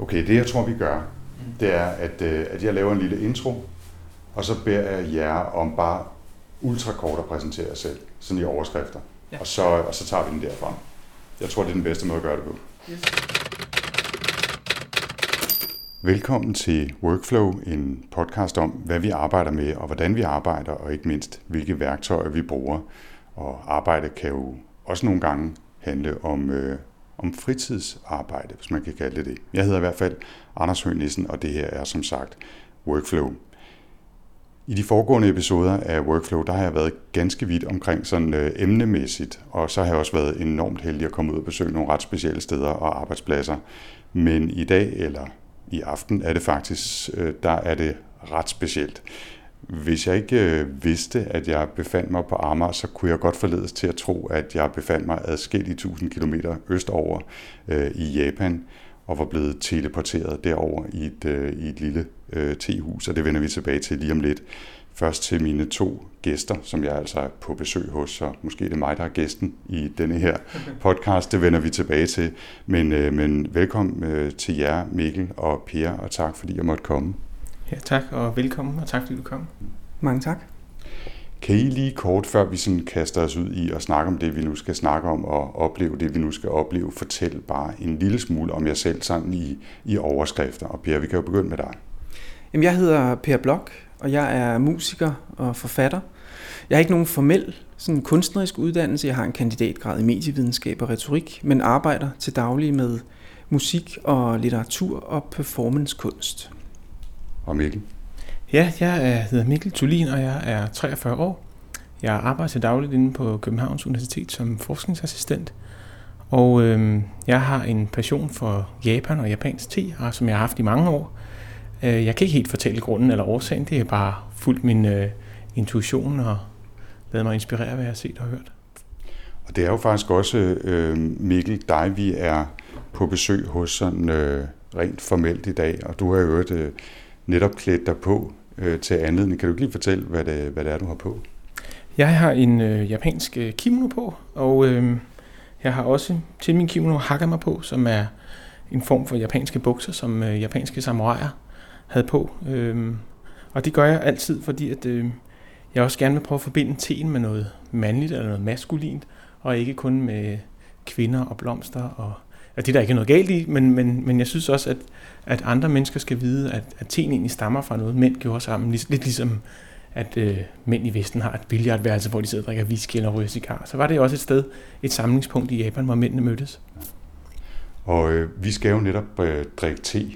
Okay, det jeg tror, vi gør, det er, at, øh, at jeg laver en lille intro, og så beder jeg jer om bare ultrakort at præsentere jer selv, sådan i overskrifter. Ja. Og, så, og så tager vi den derfra. Jeg tror, det er den bedste måde at gøre det på. Yes. Velkommen til Workflow, en podcast om, hvad vi arbejder med, og hvordan vi arbejder, og ikke mindst, hvilke værktøjer vi bruger. Og arbejde kan jo også nogle gange handle om, øh, om fritidsarbejde, hvis man kan kalde det det. Jeg hedder i hvert fald Anders Høgh Nissen, og det her er som sagt Workflow. I de foregående episoder af Workflow, der har jeg været ganske vidt omkring sådan øh, emnemæssigt, og så har jeg også været enormt heldig at komme ud og besøge nogle ret specielle steder og arbejdspladser. Men i dag, eller i aften, er det faktisk, øh, der er det ret specielt. Hvis jeg ikke øh, vidste, at jeg befandt mig på Amager, så kunne jeg godt forledes til at tro, at jeg befandt mig adskillige tusind kilometer østover øh, i Japan og var blevet teleporteret derover i et, øh, i et lille øh, tehus, og det vender vi tilbage til lige om lidt. Først til mine to gæster, som jeg altså er på besøg hos, så måske det er mig, der er gæsten i denne her podcast, det vender vi tilbage til. Men, øh, men velkommen øh, til jer, Mikkel og Per, og tak fordi jeg måtte komme. Ja, tak og velkommen, og tak fordi du kom. Mange tak. Kan I lige kort, før vi sådan kaster os ud i at snakke om det, vi nu skal snakke om, og opleve det, vi nu skal opleve, fortælle bare en lille smule om jer selv sådan i, i overskrifter. Og Per, vi kan jo begynde med dig. Jamen, jeg hedder Per Blok, og jeg er musiker og forfatter. Jeg har ikke nogen formel sådan kunstnerisk uddannelse. Jeg har en kandidatgrad i medievidenskab og retorik, men arbejder til daglig med musik og litteratur og performancekunst. Og Mikkel? Ja, jeg hedder Mikkel Tulin, og jeg er 43 år. Jeg arbejder til dagligt inde på Københavns Universitet som forskningsassistent. Og øh, jeg har en passion for Japan og japansk te, som jeg har haft i mange år. Øh, jeg kan ikke helt fortælle grunden eller årsagen, det er bare fuldt min øh, intuition og lavet mig inspirere, hvad jeg har set og hørt. Og det er jo faktisk også, øh, Mikkel, dig vi er på besøg hos sådan øh, rent formelt i dag, og du har jo øh, netop klædt dig på øh, til anledning. Kan du ikke lige fortælle, hvad det, hvad det er, du har på? Jeg har en øh, japansk øh, kimono på, og øh, jeg har også til min kimono hakama på, som er en form for japanske bukser, som øh, japanske samuraier havde på. Øh, og det gør jeg altid, fordi at, øh, jeg også gerne vil prøve at forbinde teen med noget mandligt eller noget maskulint, og ikke kun med kvinder og blomster og at det der ikke er noget galt i, men, men, men jeg synes også, at, at andre mennesker skal vide, at, at teen egentlig stammer fra noget, mænd gjorde sammen. Lidt ligesom, at øh, mænd i Vesten har et billiardværelse, hvor de sidder og drikker whisky eller ryger cigar. Så var det også et sted, et samlingspunkt i Japan, hvor mændene mødtes. Og øh, vi skal jo netop øh, drikke te,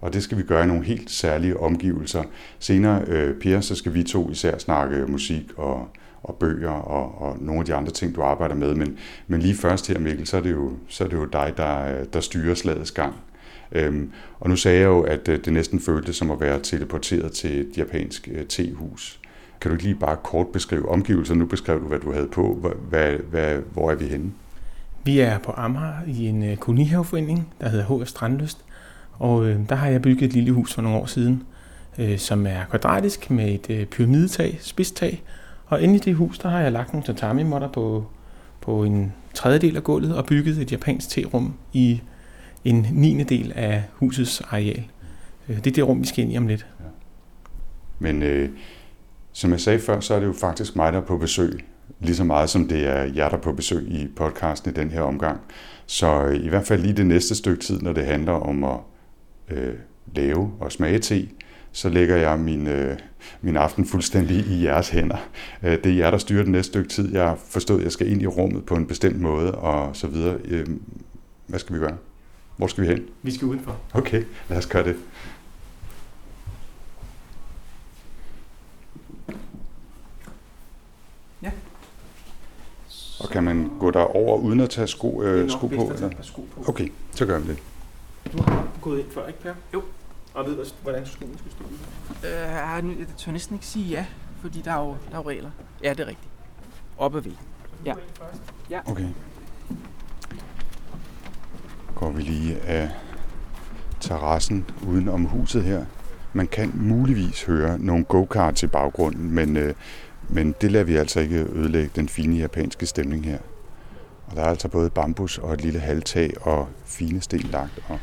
og det skal vi gøre i nogle helt særlige omgivelser. Senere, øh, Per, så skal vi to især snakke musik og og bøger og, og nogle af de andre ting, du arbejder med. Men, men lige først her, Mikkel, så er det jo, så er det jo dig, der, der styrer slagets gang. Øhm, og nu sagde jeg jo, at øh, det næsten føltes som at være teleporteret til et japansk øh, tehus. Kan du ikke lige bare kort beskrive omgivelserne? Nu beskrev du, hvad du havde på. Hvad, hvad, hvor er vi henne? Vi er på Amager i en øh, kolonihaveforening, der hedder HF Strandlyst. Og øh, der har jeg bygget et lille hus for nogle år siden, øh, som er kvadratisk med et øh, pyramidetag, spidstag, og inde i det hus, der har jeg lagt nogle tatami-måtter på, på en tredjedel af gulvet og bygget et japansk terum i en niende del af husets areal. Øh, det er det rum, vi skal ind i om lidt. Ja. Men øh, som jeg sagde før, så er det jo faktisk mig, der er på besøg. Lige så meget som det er jer, der er på besøg i podcasten i den her omgang. Så øh, i hvert fald lige det næste stykke tid, når det handler om at øh, lave og smage te, så lægger jeg min, øh, min aften fuldstændig i jeres hænder. Øh, det er jer, der styrer den næste stykke tid. Jeg forstået, at jeg skal ind i rummet på en bestemt måde, og så videre. Øh, hvad skal vi gøre? Hvor skal vi hen? Vi skal udenfor. Okay, lad os gøre det. Ja. Og kan man gå derover uden at tage sko, øh, sko på? Eller? sko på? Okay, så gør vi det. Du har gået ind før, ikke Per? Jo. Og ved, hvordan skolen skal stå ud? Øh, jeg tør næsten ikke sige ja, fordi der er jo, der er jo regler. Ja, det er rigtigt. Op ad væggen. Ja. ja. Okay. Går vi lige af terrassen uden om huset her. Man kan muligvis høre nogle go-karts i baggrunden, men, øh, men det lader vi altså ikke ødelægge den fine japanske stemning her. Og der er altså både bambus og et lille halvtag og fine sten lagt. Og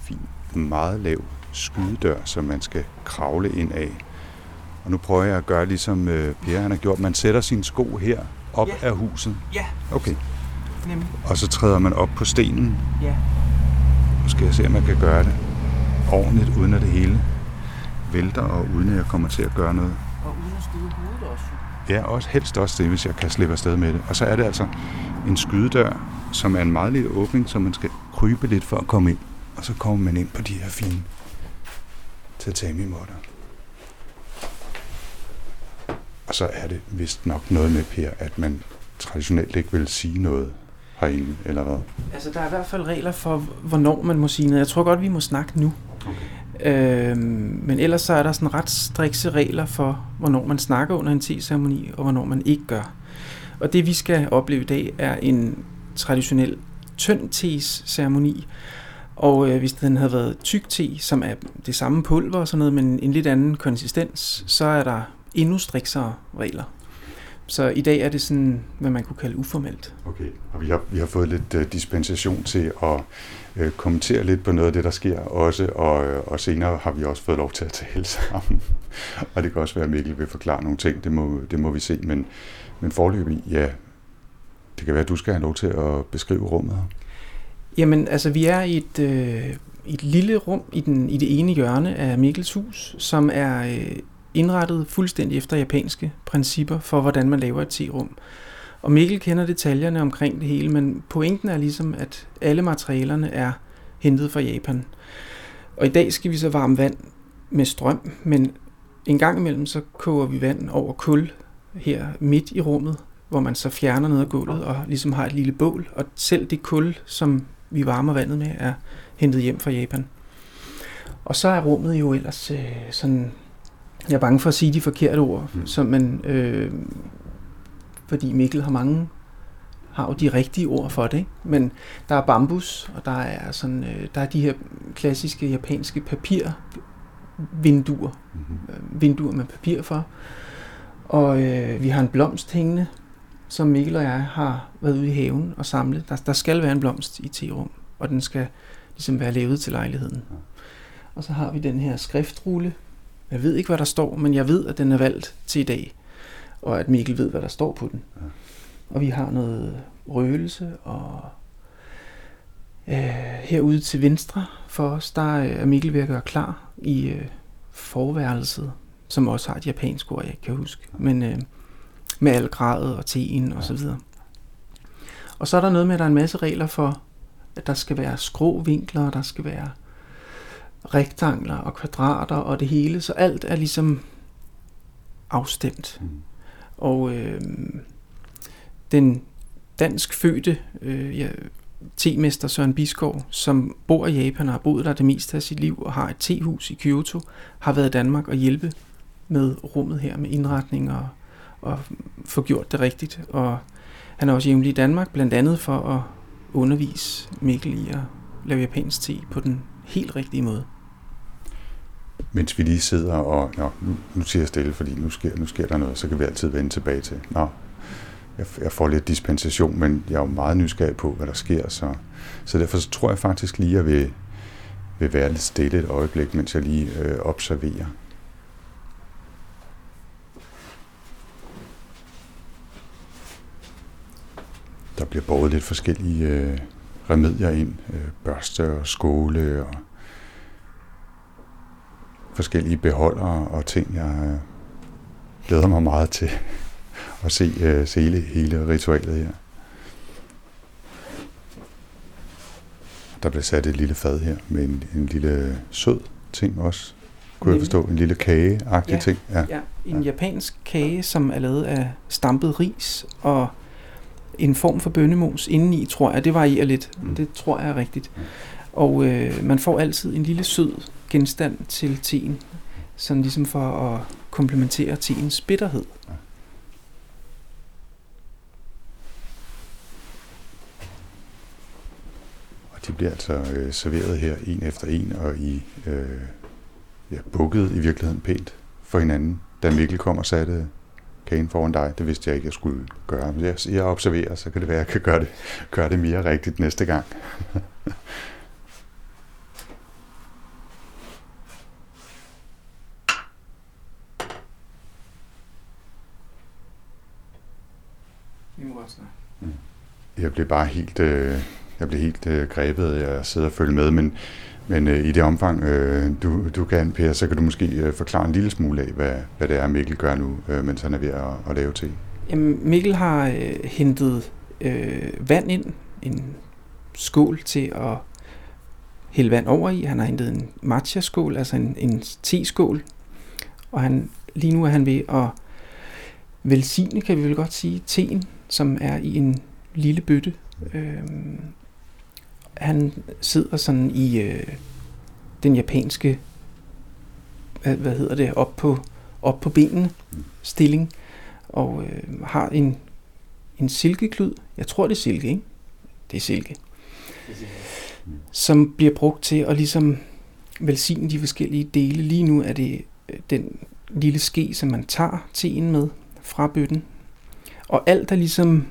fin, meget lav skydedør, som man skal kravle ind af. Og nu prøver jeg at gøre ligesom øh, Per han har gjort. Man sætter sine sko her op Ja. af huset. Ja, Okay. nemlig. Og så træder man op på stenen. Ja. Nu skal jeg se, om jeg kan gøre det ordentligt, uden at det hele vælter, og uden at jeg kommer til at gøre noget. Og uden at skyde hovedet også. Ja, også helst også det, hvis jeg kan slippe afsted med det. Og så er det altså en skydedør, som er en meget lille åbning, så man skal krybe lidt for at komme ind. Og så kommer man ind på de her fine tatami-måtter. Og så er det vist nok noget med, Per, at man traditionelt ikke vil sige noget herinde, eller hvad? Altså, der er i hvert fald regler for, hvornår man må sige noget. Jeg tror godt, vi må snakke nu. Okay. Øhm, men ellers så er der sådan ret strikse regler for, hvornår man snakker under en te-ceremoni, og hvornår man ikke gør. Og det, vi skal opleve i dag, er en traditionel tynd tes ceremoni. Og øh, hvis den havde været tyk te, som er det samme pulver og sådan noget, men en lidt anden konsistens, så er der endnu striksere regler. Så i dag er det sådan, hvad man kunne kalde uformelt. Okay, og vi har, vi har fået lidt uh, dispensation til at uh, kommentere lidt på noget af det, der sker også, og, uh, og senere har vi også fået lov til at tale sammen. og det kan også være, at Mikkel vil forklare nogle ting, det må, det må vi se, men, men forløbig, ja, det kan være, at du skal have lov til at beskrive rummet her. Jamen, altså, vi er i et, øh, et lille rum i, den, i det ene hjørne af Mikkels hus, som er øh, indrettet fuldstændig efter japanske principper for, hvordan man laver et terum. Og Mikkel kender detaljerne omkring det hele, men pointen er ligesom, at alle materialerne er hentet fra Japan. Og i dag skal vi så varme vand med strøm, men en gang imellem så koger vi vand over kul her midt i rummet, hvor man så fjerner noget af gulvet og ligesom har et lille bål. Og selv det kul, som vi varmer vandet med, er hentet hjem fra Japan. Og så er rummet jo ellers øh, sådan... Jeg er bange for at sige de forkerte ord, Mm. så, men, øh, fordi Mikkel har mange har jo de rigtige ord for det. Ikke? Men der er bambus, og der er, sådan, øh, der er de her klassiske japanske papirvinduer, Mm-hmm. øh, vinduer med papir for. Og øh, vi har en blomst hængende, som Mikkel og jeg har været ude i haven og samlet. Der, der skal være en blomst i terum, og den skal ligesom være lavet til lejligheden. Ja. Og så har vi den her skriftrulle. Jeg ved ikke, hvad der står, men jeg ved, at den er valgt til i dag. Og at Mikkel ved, hvad der står på den. Ja. Og vi har noget røgelse, og øh, herude til venstre for os, der er Mikkel ved at gøre klar i øh, forværelset, som også har et japansk ord, jeg kan huske. Men øh, med al gradet og teen og så videre. Og så er der noget med, at der er en masse regler for, at der skal være skrå vinkler, og der skal være rektangler og kvadrater og det hele, så alt er ligesom afstemt. Mm. Og øh, den dansk fødte øh, ja, temester Søren Biskov, som bor i Japan og har boet der det meste af sit liv og har et tehus i Kyoto, har været i Danmark og hjælpe med rummet her med indretning og, og få gjort det rigtigt. Og han er også hjemme i Danmark, blandt andet for at undervise Mikkel i at lave japansk te på den helt rigtige måde. Mens vi lige sidder og, nå, nu, nu siger jeg stille, fordi nu sker, nu sker der noget, så kan vi altid vende tilbage til, nå, jeg, jeg får lidt dispensation, men jeg er jo meget nysgerrig på, hvad der sker, så, så derfor så tror jeg faktisk lige, at jeg vil, vil være lidt stille et øjeblik, mens jeg lige øh, observerer. Der bliver båret lidt forskellige øh, remedier ind, øh, børste og skåle og forskellige beholdere og ting, jeg øh, glæder mig meget til at se, øh, se hele, hele ritualet her. Der bliver sat et lille fad her med en, en lille sød ting også. Kunne jeg forstå? En lille kage-agtig Ja. ting. Ja. Ja, en japansk kage, som er lavet af stampet ris og en form for bønnemos indeni, tror jeg. Det varierer lidt. Mm. Det tror jeg er rigtigt. Og øh, man får altid en lille sød genstand til teen, sådan ligesom for at komplementere teens bitterhed. Og de bliver altså øh, serveret her en efter en, og i øh, ja, bukket i virkeligheden pænt for hinanden. Da Mikkel kom og satte kagen foran dig. Det vidste jeg ikke, jeg skulle gøre. Men jeg, jeg observerer, så kan det være, at jeg kan gøre det, gøre det mere rigtigt næste gang. Mm. jeg blev bare helt, øh, jeg blev helt øh, grebet af at sidde og følge med, men men øh, i det omfang, øh, du, du kan, Per, så kan du måske øh, forklare en lille smule af, hvad, hvad det er, Mikkel gør nu, øh, mens han er ved at, at lave te. Jamen, Mikkel har øh, hentet øh, vand ind, en skål til at hælde vand over i. Han har hentet en matcha-skål, altså en, en te-skål, og han, lige nu er han ved at velsigne, kan vi vel godt sige, teen, som er i en lille bøtte. Øhm, han sidder sådan i øh, den japanske, hvad, hvad hedder det, op på, op på benene stilling, og øh, har en, en silkeklud. Jeg tror, det er silke, ikke? Det er silke. Som bliver brugt til at ligesom velsigne de forskellige dele. Lige nu er det øh, den lille ske, som man tager teen med fra bøtten. Og alt er ligesom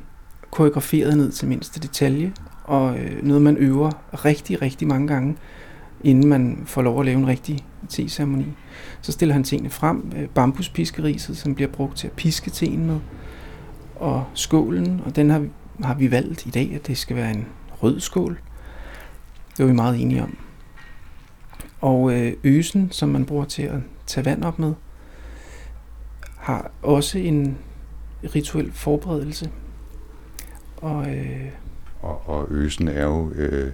koreograferet ned til mindste detalje, og øh, noget man øver rigtig, rigtig mange gange, inden man får lov at lave en rigtig teceremoni. Så stiller han tingene frem, øh, bambuspiskeriset, som bliver brugt til at piske teen med, og skålen, og den har, vi- har vi valgt i dag, at det skal være en rød skål. Det var vi meget enige om. Og øh, øsen, som man bruger til at tage vand op med, har også en rituel forberedelse. Og øh, og, og øsen er jo øh,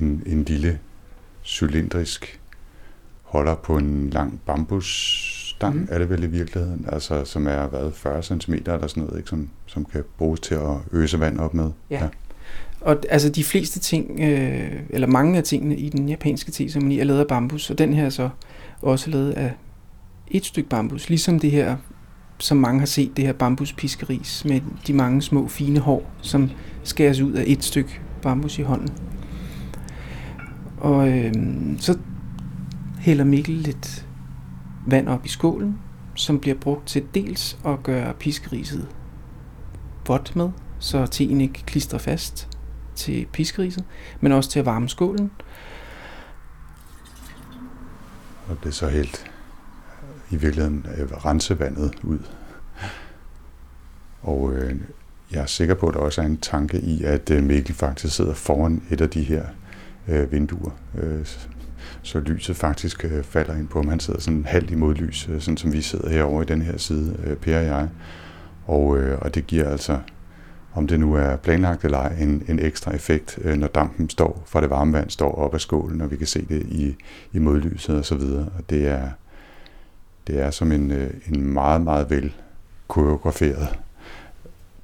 en, en lille cylindrisk holder på en lang bambusstang, mm. er det vel i virkeligheden, altså som er hvad, 40 cm eller sådan noget, ikke? Som, som kan bruges til at øse vand op med. Ja. Og d- altså de fleste ting, øh, eller mange af tingene i den japanske te-ceremoni er lavet af bambus, og den her er så også lavet af et stykke bambus, ligesom det her, som mange har set, det her bambuspiskeris med de mange små fine hår, som skæres ud af et stykke bambus i hånden. Og øh, så hælder Mikkel lidt vand op i skålen, som bliver brugt til dels at gøre piskeriset vådt med, så teen ikke klistrer fast til piskeriset, men også til at varme skålen. Og det er så helt i virkeligheden øh, rense vandet ud. Og øh, jeg er sikker på, at der også er en tanke i, at øh, Mikkel faktisk sidder foran et af de her øh, vinduer. Øh, så lyset faktisk øh, falder ind på ham. Han sidder sådan halvt imod lys, øh, sådan som vi sidder herovre i den her side, øh, Per og jeg. Og, øh, og det giver altså, om det nu er planlagt eller ej, en, en ekstra effekt, øh, når dampen står fra det varme vand står op af skålen, og vi kan se det i, i modlyset og så videre. Og det er, det er som en, øh, en meget, meget vel koreograferet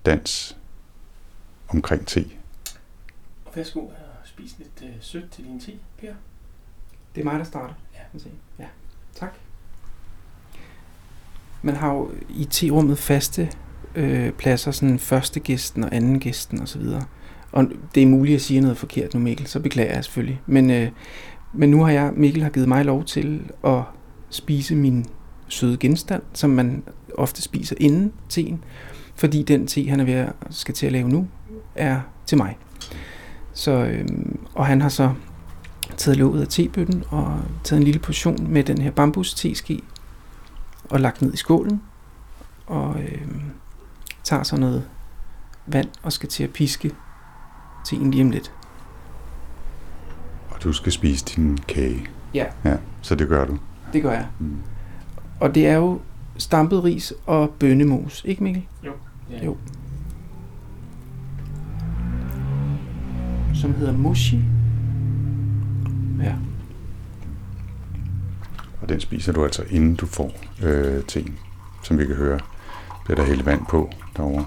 dans omkring te. Værsgo at spise lidt øh, sødt til din te, Per. Det er mig, der starter. Ja. ja. Tak. Man har jo i te-rummet faste øh, pladser, sådan første gæsten og anden gæsten osv. Og det er muligt at sige noget forkert nu, Mikkel, så beklager jeg selvfølgelig. Men, øh, men nu har jeg, Mikkel har givet mig lov til at spise min søde genstand, som man ofte spiser inden teen, fordi den te, han er ved at skal til at lave nu, er til mig. Så, øh, og han har så taget låget af tebøtten og taget en lille portion med den her bambus teske og lagt ned i skålen og øh, tager så noget vand og skal til at piske teen lige om lidt. Og du skal spise din kage. Ja. Ja, så det gør du. Det gør jeg. Mm. Og det er jo stampet ris og bønnemos, ikke Mikkel? Ja. Jo. Som hedder mushi. Ja. Og den spiser du altså inden du får øh, teen, som vi kan høre. Bliver der hældt vand på derovre.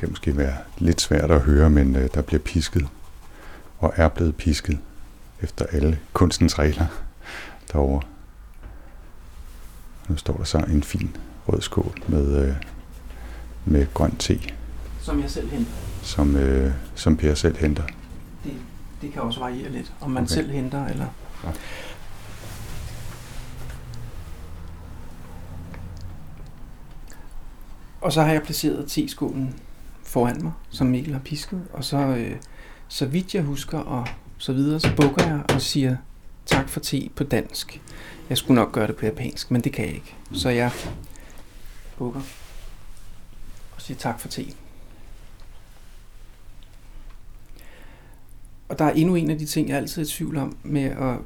Kan måske være lidt svært at høre, men øh, der bliver pisket og er blevet pisket efter alle kunstens regler derovre. Nu står der så en fin rød skål med, øh, med grøn te, Som jeg selv henter. som, øh, som Per selv henter. Det, det kan også variere lidt, om man Okay. selv henter eller... Ja. Og så har jeg placeret teskålen foran mig, som Mikkel har pisket, og så, øh, så vidt jeg husker, og så videre, så bukker jeg og siger tak for te på dansk. Jeg skulle nok gøre det på japansk, men det kan jeg ikke. Så jeg bukker og siger tak for te. Og der er endnu en af de ting, jeg altid er i tvivl om med at...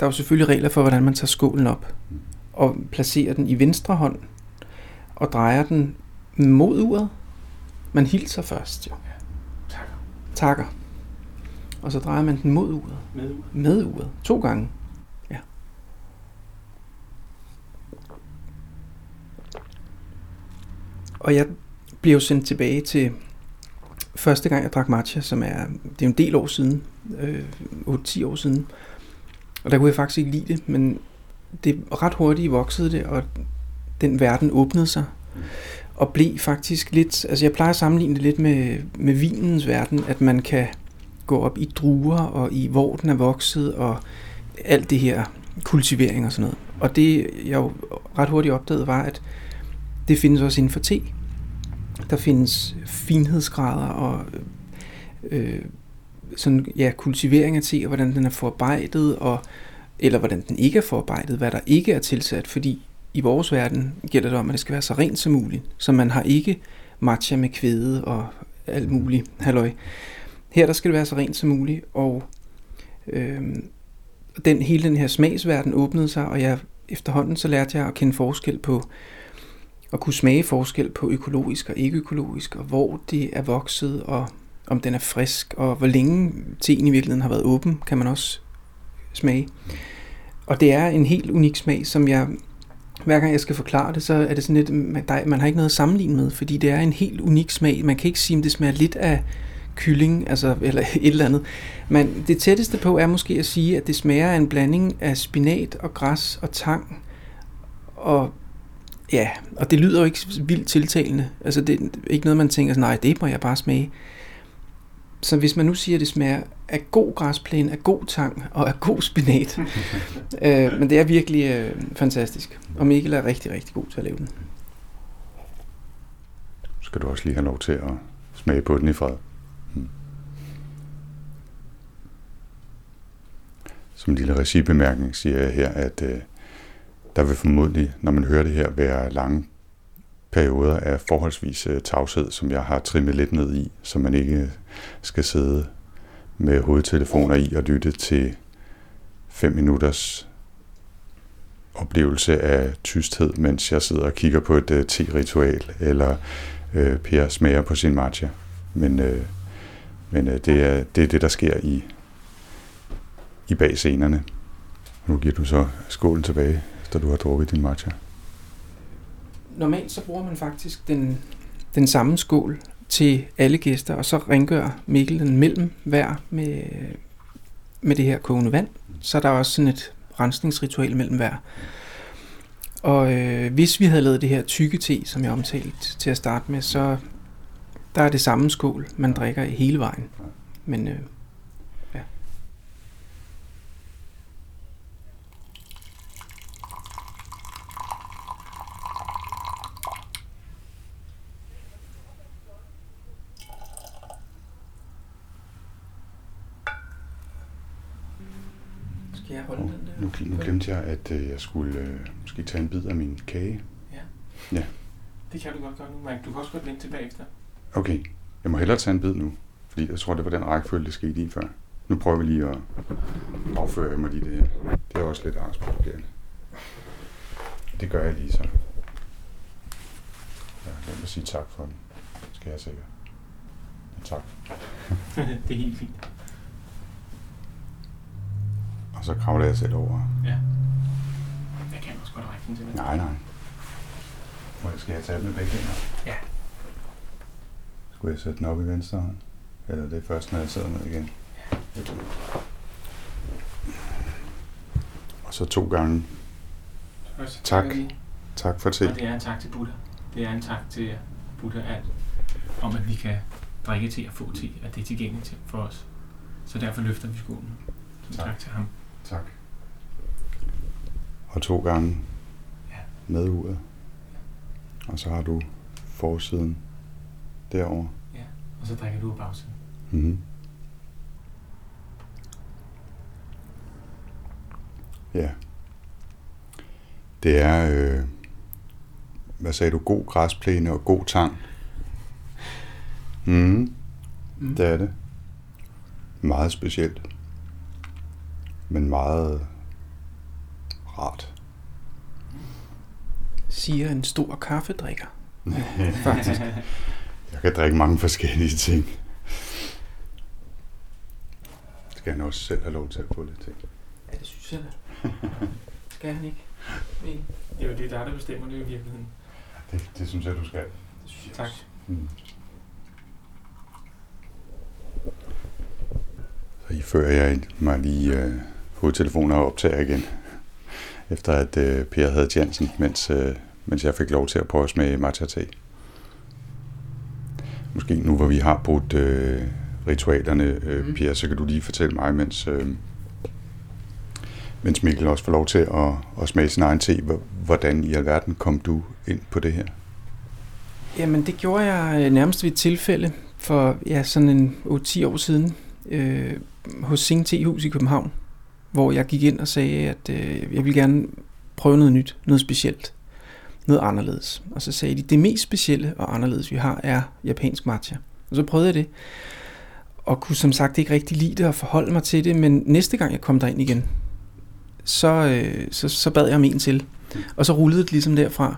Der er jo selvfølgelig regler for, hvordan man tager skålen op og placerer den i venstre hånd og drejer den mod uret. Man hilser først, jo. Takker. Takker. Og så drejer man den mod uret. Med ud. Med uret. To gange. Ja. Og jeg blev sendt tilbage til første gang, jeg drak matcha, som er, det er en del år siden, øh, 8-10 år siden. Og der kunne jeg faktisk ikke lide det, men det ret hurtigt voksede det, og den verden åbnede sig. Og blev faktisk lidt, altså jeg plejer at sammenligne det lidt med, med vinens verden, at man kan gå op i druer og i hvor den er vokset og alt det her kultivering og sådan noget. Og det jeg jo ret hurtigt opdagede var, at det findes også inden for te. Der findes finhedsgrader og øh, sådan, ja, kultivering af te, og hvordan den er forarbejdet, og, eller hvordan den ikke er forarbejdet, hvad der ikke er tilsat, fordi i vores verden gælder det om, at det skal være så rent som muligt. Så man har ikke matcha med kvæde og alt muligt halløj. Her der skal det være så rent som muligt, og øh, den, hele den her smagsverden åbnede sig, og jeg efterhånden så lærte jeg at kende forskel på, at kunne smage forskel på økologisk og ikke økologisk, og hvor det er vokset, og om den er frisk, og hvor længe teen i virkeligheden har været åben, kan man også smage. Og det er en helt unik smag, som jeg, hver gang jeg skal forklare det, så er det sådan lidt, man, der, man har ikke noget at sammenligne med, fordi det er en helt unik smag. Man kan ikke sige, at det smager lidt af kylling, altså, eller et eller andet. Men det tætteste på er måske at sige, at det smager af en blanding af spinat og græs og tang. Og ja, og det lyder jo ikke vildt tiltalende. Altså det er ikke noget, man tænker nej, det må jeg bare smage. Så hvis man nu siger, at det smager af god græsplæne, af god tang og af god spinat. øh, men det er virkelig øh, fantastisk. Og Mikkel er rigtig, rigtig god til at lave den. Skal du også lige have lov til at smage på den i fred. Mm. Som en lille regibemærkning siger jeg her, at øh, der vil formodentlig, når man hører det her, være lange perioder af forholdsvis øh, tavshed, som jeg har trimmet lidt ned i, så man ikke skal sidde med hovedtelefoner i og lytte til fem minutters oplevelse af tysthed, mens jeg sidder og kigger på et uh, te-ritual, eller uh, Per smager på sin matcha. Men, uh, men uh, det, er, det er det, der sker i, i bag scenerne. Nu giver du så skålen tilbage, efter du har drukket din matcha. Normalt så bruger man faktisk den, den samme skål til alle gæster, og så rengør Mikkel den mellem hver med, med det her kogende vand. Så er der også sådan et rensningsritual mellem hver. Og øh, hvis vi havde lavet det her tykke te, som jeg omtalte til at starte med, så der er det samme skål, man drikker hele vejen. Men øh, ja. Skal jeg holde Og den der? Nu, nu glemte jeg, at øh, jeg skulle øh, måske tage en bid af min kage. Det kan du godt gøre nu, Mike. Du kan også godt vente tilbage efter. Okay, jeg må hellere tage en bid nu, fordi jeg tror, det var den rækkefølge, det skete i før. Nu prøver vi lige at afføre mig lige det her. Det er også lidt angstprovokerende. Det gør jeg lige så. Ja, lad mig sige tak for den. Skal jeg sikkert. Ja, tak. det er helt fint. Og så kravler jeg selv over. Ja. Jeg kan også godt række den til dig. Nej, nej. Må jeg- Skal jeg tage den med begge hænder? Ja. Skulle jeg sætte den op i venstre hånd? Eller det er først, når jeg sidder ned igen? Og så to gange. Først, Tak. Tak for Og te. det er en tak til Buddha. Det er en tak til Buddha at, om, at vi kan drikke te og få te, at det er tilgængeligt til for os. Så derfor løfter vi skålen. Så Tak. tak til ham. Tak. Og to gange Ja. med uret. Og så har du forsiden derovre. Ja, og så drikker du af bagsiden. Mm-hmm. Ja. Det er, øh, hvad sagde du, god græsplæne og god tang. Mm. mm. Det er det. Meget specielt. Men meget rart. Siger en stor kaffedrikker. Faktisk. Jeg kan drikke mange forskellige ting. Skal han også selv have lov til at få lidt ting? Ja, det synes jeg da. Skal han ikke? Nej. Det er jo det, der, der bestemmer det i virkeligheden. Det, det synes jeg, du skal. Det synes jeg tak. Mm. Så I fører jeg mig lige øh, hovedtelefoner og optager igen, efter at øh, Per havde chancen, mens, øh, mens jeg fik lov til at prøve at smage matcha te. Måske nu, hvor vi har brugt øh, ritualerne, øh, mm. Per, så kan du lige fortælle mig, mens, øh, mens Mikkel også får lov til at, at smage sin egen te, hvordan i alverden kom du ind på det her? Jamen, det gjorde jeg øh, nærmest ved et tilfælde for ja, sådan en 8-10 år siden øh, hos Sing Tehus i København, hvor jeg gik ind og sagde, at øh, jeg vil gerne prøve noget nyt, noget specielt, noget anderledes. Og så sagde de, det mest specielle og anderledes, vi har, er japansk matcha. Og så prøvede jeg det, og kunne som sagt ikke rigtig lide det og forholde mig til det, men næste gang jeg kom derind igen, så, øh, så, så bad jeg om en til. Og så rullede det ligesom derfra.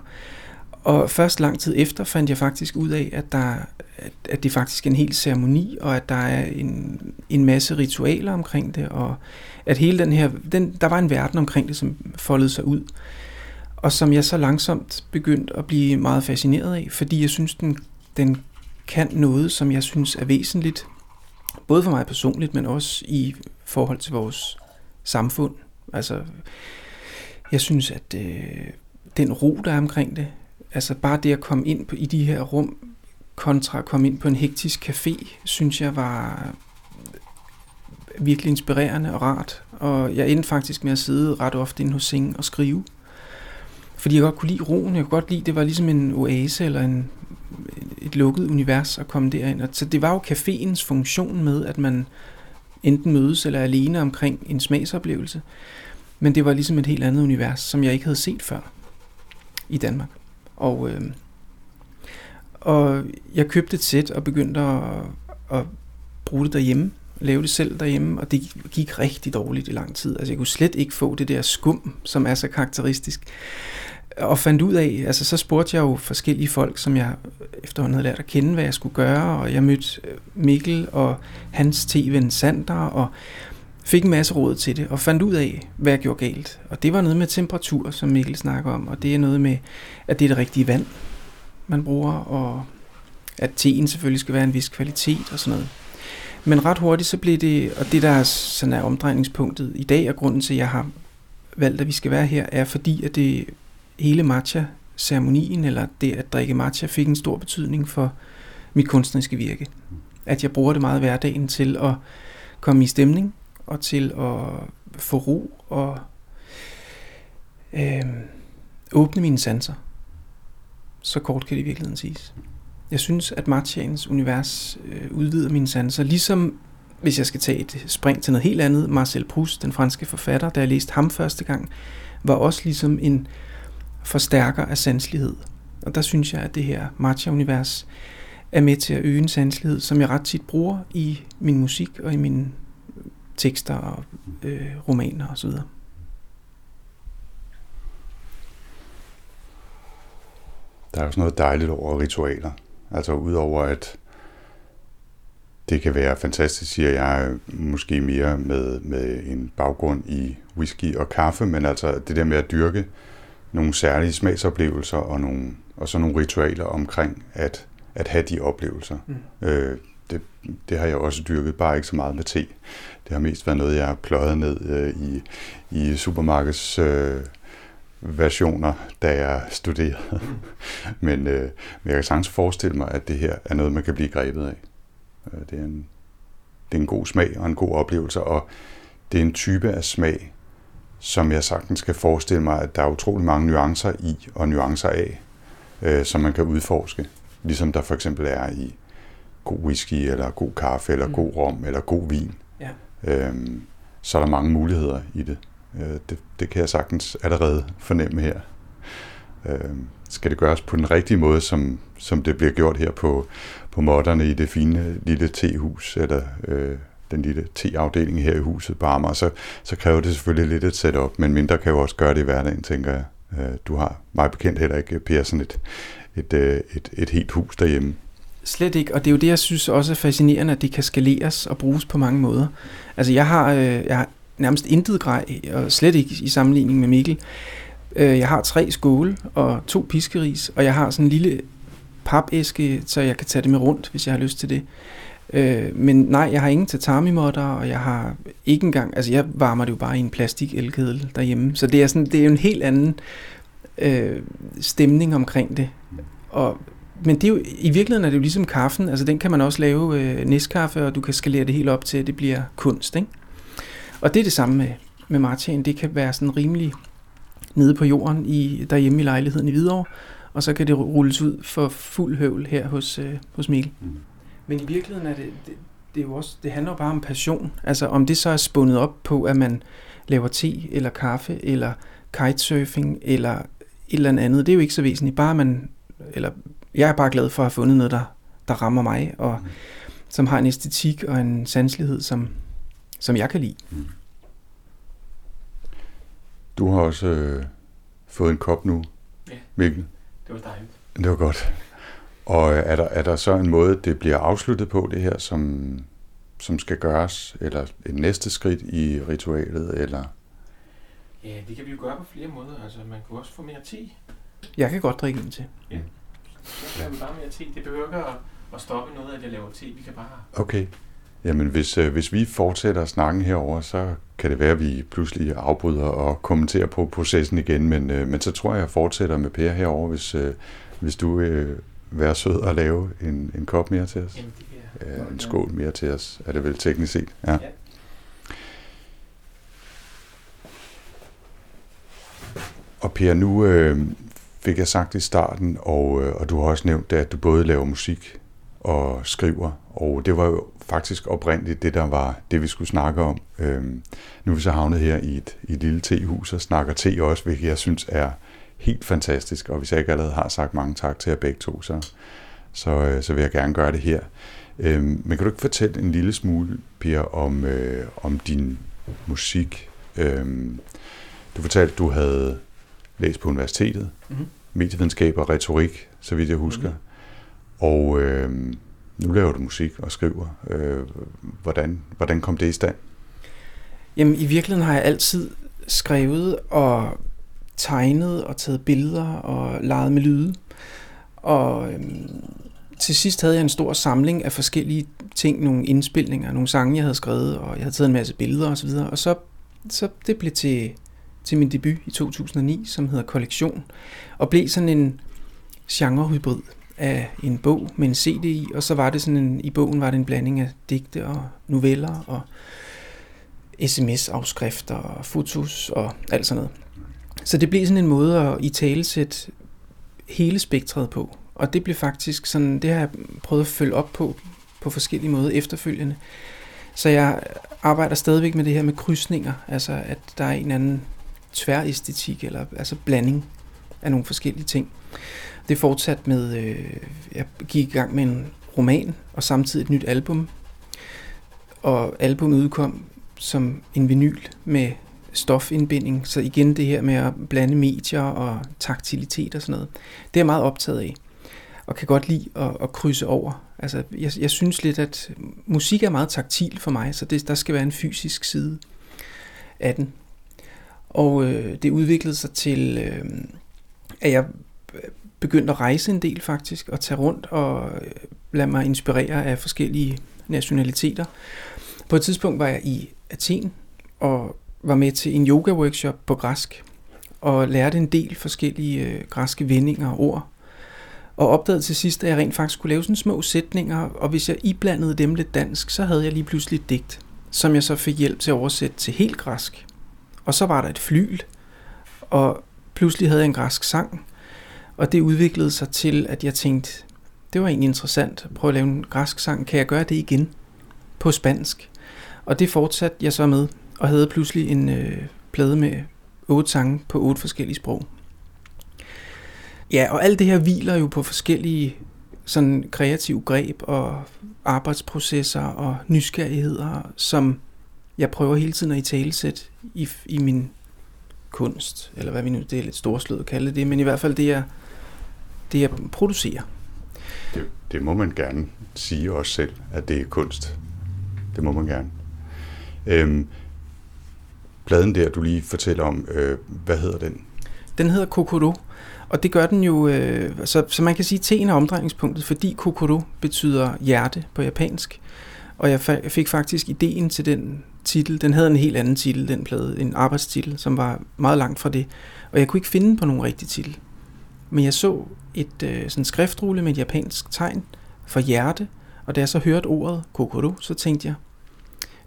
Og først lang tid efter fandt jeg faktisk ud af, at, der, at, at det faktisk er en hel ceremoni, og at der er en, en masse ritualer omkring det, og at hele den her, den, der var en verden omkring det, som foldede sig ud, og som jeg så langsomt begyndte at blive meget fascineret af, fordi jeg synes, den, den kan noget, som jeg synes er væsentligt, både for mig personligt, men også i forhold til vores samfund. Altså, jeg synes, at øh, den ro, der er omkring det, altså bare det at komme ind på, i de her rum, kontra at komme ind på en hektisk café, synes jeg var virkelig inspirerende og rart. Og jeg endte faktisk med at sidde ret ofte inde hos Sing og skrive. Fordi jeg godt kunne lide roen. Jeg kunne godt lide, det var ligesom en oase eller en, et lukket univers at komme derind. Og så det var jo caféens funktion med, at man enten mødes eller er alene omkring en smagsoplevelse. Men det var ligesom et helt andet univers, som jeg ikke havde set før i Danmark. Og, øh, og jeg købte et sæt og begyndte at, at bruge det derhjemme, lave det selv derhjemme, og det gik rigtig dårligt i lang tid. Altså jeg kunne slet ikke få det der skum, som er så karakteristisk. Og fandt ud af, altså så spurgte jeg jo forskellige folk, som jeg efterhånden havde lært at kende, hvad jeg skulle gøre, og jeg mødte øh, Mikkel og hans tv Sander, og fik en masse råd til det, og fandt ud af, hvad jeg gjorde galt. Og det var noget med temperatur, som Mikkel snakker om, og det er noget med, at det er det rigtige vand, man bruger, og at teen selvfølgelig skal være en vis kvalitet og sådan noget. Men ret hurtigt så blev det, og det der sådan er omdrejningspunktet i dag, og grunden til, at jeg har valgt, at vi skal være her, er fordi, at det hele matcha-ceremonien, eller det at drikke matcha, fik en stor betydning for mit kunstneriske virke. At jeg bruger det meget hverdagen til at komme i stemning, og til at få ro og øh, åbne mine sanser. Så kort kan det i virkeligheden siges. Jeg synes, at Martians univers øh, udvider mine sanser, ligesom hvis jeg skal tage et spring til noget helt andet, Marcel Proust, den franske forfatter, da jeg læste ham første gang, var også ligesom en forstærker af sanselighed. Og der synes jeg, at det her matcha-univers er med til at øge en sanselighed, som jeg ret tit bruger i min musik og i min tekster og øh, romaner osv. Der er også noget dejligt over ritualer. Altså udover at det kan være fantastisk, siger jeg, måske mere med, med en baggrund i whisky og kaffe, men altså det der med at dyrke nogle særlige smagsoplevelser og, nogle, og så nogle ritualer omkring at, at have de oplevelser. Mm. Øh, det, det har jeg også dyrket, bare ikke så meget med te. Det har mest været noget, jeg har pløjet ned øh, i, i supermarkeds øh, versioner, da jeg studerede. Mm. men, øh, men jeg kan sagtens forestille mig, at det her er noget, man kan blive grebet af. Øh, det, er en, det er en god smag og en god oplevelse, og det er en type af smag, som jeg sagtens skal forestille mig, at der er utrolig mange nuancer i og nuancer af, øh, som man kan udforske. Ligesom der for eksempel er i, god whisky, eller god kaffe, eller mm. god rom, eller god vin. Ja. Øhm, så er der mange muligheder i det. Øh, det. Det kan jeg sagtens allerede fornemme her. Øhm, skal det gøres på den rigtige måde, som, som det bliver gjort her på, på modderne i det fine lille tehus, eller øh, den lille teafdeling her i huset på Amager, så, så kræver det selvfølgelig lidt et setup, men mindre kan jo også gøre det i hverdagen, tænker jeg. Øh, du har meget bekendt heller ikke, Per, sådan et, et, øh, et, et helt hus derhjemme. Slet ikke, og det er jo det, jeg synes også er fascinerende, at det kan skaleres og bruges på mange måder. Altså jeg har, øh, jeg har nærmest intet grej, og slet ikke i sammenligning med Mikkel. Øh, jeg har tre skåle og to piskeris, og jeg har sådan en lille papæske, så jeg kan tage det med rundt, hvis jeg har lyst til det. Øh, men nej, jeg har ingen tatami-modder, og jeg har ikke engang, altså jeg varmer det jo bare i en plastik elkedel derhjemme, så det er sådan, det er jo en helt anden øh, stemning omkring det. Og, men det er jo, i virkeligheden er det jo ligesom kaffen, altså den kan man også lave øh, næstkaffe, og du kan skalere det helt op til, at det bliver kunst, ikke? Og det er det samme med, med Martin, det kan være sådan rimelig nede på jorden i, derhjemme i lejligheden i Hvidovre, og så kan det rulles ud for fuld høvl her hos, øh, hos Mikkel. Mm. Men i virkeligheden er det, det, det, er jo også, det handler jo bare om passion. Altså om det så er spundet op på, at man laver te eller kaffe eller kitesurfing eller et eller andet, det er jo ikke så væsentligt. Bare man, eller jeg er bare glad for at have fundet noget, der, der rammer mig, og mm. som har en æstetik og en sanselighed, som, som jeg kan lide. Mm. Du har også øh, fået en kop nu, ja, Mikkel. det var dejligt. Det var godt. Og er der, er der så en måde, det bliver afsluttet på, det her, som, som skal gøres, eller et næste skridt i ritualet, eller? Ja, det kan vi jo gøre på flere måder. Altså, man kan også få mere te. Jeg kan godt drikke en til. Ja. Så laver vi bare mere te. Det behøver ikke at, at stoppe noget, at jeg laver te. Vi kan bare... Okay. Jamen, hvis, øh, hvis vi fortsætter snakken herover, så kan det være, at vi pludselig afbryder og kommenterer på processen igen, men, øh, men så tror jeg, at jeg fortsætter med Per herover, hvis, øh, hvis du øh, være sød og lave en, en kop mere til os? Jamen, det en skål mere til os, er det vel teknisk set? Ja. ja. Og Per, nu øh, fik jeg sagt i starten, og, øh, og du har også nævnt det, at du både laver musik og skriver, og det var jo faktisk oprindeligt det, der var det, vi skulle snakke om. Øhm, nu er vi så havnet her i et, i et lille tehus og snakker te også, hvilket jeg synes er helt fantastisk, og hvis jeg ikke allerede har sagt mange tak til jer begge to, så, så, øh, så vil jeg gerne gøre det her. Øhm, men kan du ikke fortælle en lille smule, Pia, om, øh, om din musik? Øhm, du fortalte, at du havde læst på universitetet, mm-hmm. medievidenskab og retorik, så vidt jeg husker. Mm-hmm. Og øh, nu laver du musik og skriver. Øh, hvordan, hvordan kom det i stand? Jamen, i virkeligheden har jeg altid skrevet og tegnet og taget billeder og leget med lyde. Og øhm, til sidst havde jeg en stor samling af forskellige ting, nogle indspilninger, nogle sange, jeg havde skrevet, og jeg havde taget en masse billeder osv. Og, og så, så det blev til, til min debut i 2009, som hedder Kollektion, og blev sådan en genrehybrid af en bog med en CD i, og så var det sådan en, i bogen var det en blanding af digte og noveller og sms-afskrifter og fotos og alt sådan noget. Så det blev sådan en måde at i tale hele spektret på. Og det blev faktisk sådan, det har jeg prøvet at følge op på, på forskellige måder efterfølgende. Så jeg arbejder stadigvæk med det her med krydsninger, altså at der er en anden tværæstetik, eller altså blanding af nogle forskellige ting. Det fortsat med, øh, jeg gik i gang med en roman, og samtidig et nyt album. Og albumet udkom som en vinyl med stofindbinding. Så igen det her med at blande medier og taktilitet og sådan noget. Det er jeg meget optaget af. Og kan godt lide at, at krydse over. Altså, jeg, jeg synes lidt, at musik er meget taktil for mig, så det, der skal være en fysisk side af den. Og øh, det udviklede sig til, øh, at jeg begyndte at rejse en del faktisk, og tage rundt og øh, lade mig inspirere af forskellige nationaliteter. På et tidspunkt var jeg i Athen, og var med til en yoga-workshop på græsk, og lærte en del forskellige øh, græske vendinger og ord. Og opdagede til sidst, at jeg rent faktisk kunne lave sådan små sætninger, og hvis jeg iblandede dem lidt dansk, så havde jeg lige pludselig et digt, som jeg så fik hjælp til at oversætte til helt græsk. Og så var der et flyl, og pludselig havde jeg en græsk sang, og det udviklede sig til, at jeg tænkte, det var egentlig interessant. Prøv at lave en græsk sang. Kan jeg gøre det igen? På spansk. Og det fortsatte jeg så med, og havde pludselig en øh, plade med otte sange på otte forskellige sprog. Ja, og alt det her hviler jo på forskellige sådan kreative greb og arbejdsprocesser og nysgerrigheder, som jeg prøver hele tiden at i talesætte i, i min kunst, eller hvad vi nu, det er lidt storslået at kalde det, men i hvert fald det, jeg, det, jeg producerer. Det, det må man gerne sige også selv, at det er kunst. Det må man gerne. Øhm, pladen der, du lige fortæller om, øh, hvad hedder den? Den hedder Kokoro, og det gør den jo, øh, så, så man kan sige, at er omdrejningspunktet, fordi Kokoro betyder hjerte på japansk. Og jeg, fa- jeg fik faktisk ideen til den titel. Den havde en helt anden titel, den plade, en arbejdstitel, som var meget langt fra det. Og jeg kunne ikke finde på nogen rigtig titel. Men jeg så et øh, sådan skriftrulle med et japansk tegn for hjerte, og da jeg så hørte ordet Kokoro, så tænkte jeg,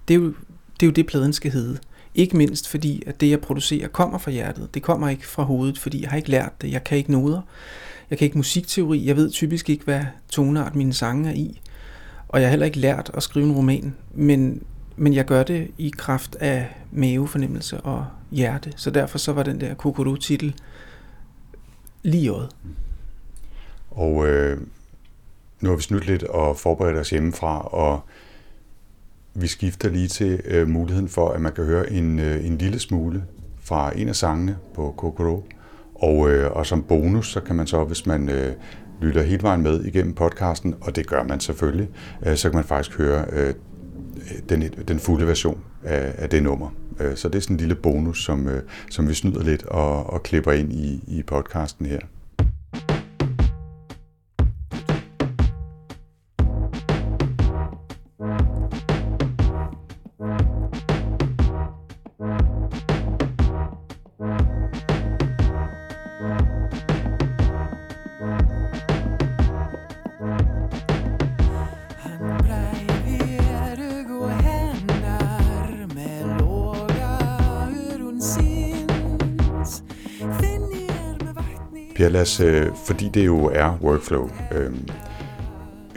det er jo det, er jo det pladen skal hedde. Ikke mindst fordi, at det jeg producerer kommer fra hjertet. Det kommer ikke fra hovedet, fordi jeg har ikke lært det. Jeg kan ikke noder. Jeg kan ikke musikteori. Jeg ved typisk ikke, hvad toneart mine sange er i. Og jeg har heller ikke lært at skrive en roman. Men, men jeg gør det i kraft af mavefornemmelse og hjerte. Så derfor så var den der Kokoro-titel lige året. Og øh, nu har vi snydt lidt og forberedt os hjemmefra, og vi skifter lige til øh, muligheden for, at man kan høre en, øh, en lille smule fra en af sangene på Kokoro. Og, øh, og som bonus, så kan man så, hvis man øh, lytter hele vejen med igennem podcasten, og det gør man selvfølgelig, øh, så kan man faktisk høre øh, den, den fulde version af, af det nummer. Øh, så det er sådan en lille bonus, som, øh, som vi snyder lidt og, og klipper ind i, i podcasten her. Lad os, øh, fordi det jo er workflow, øh,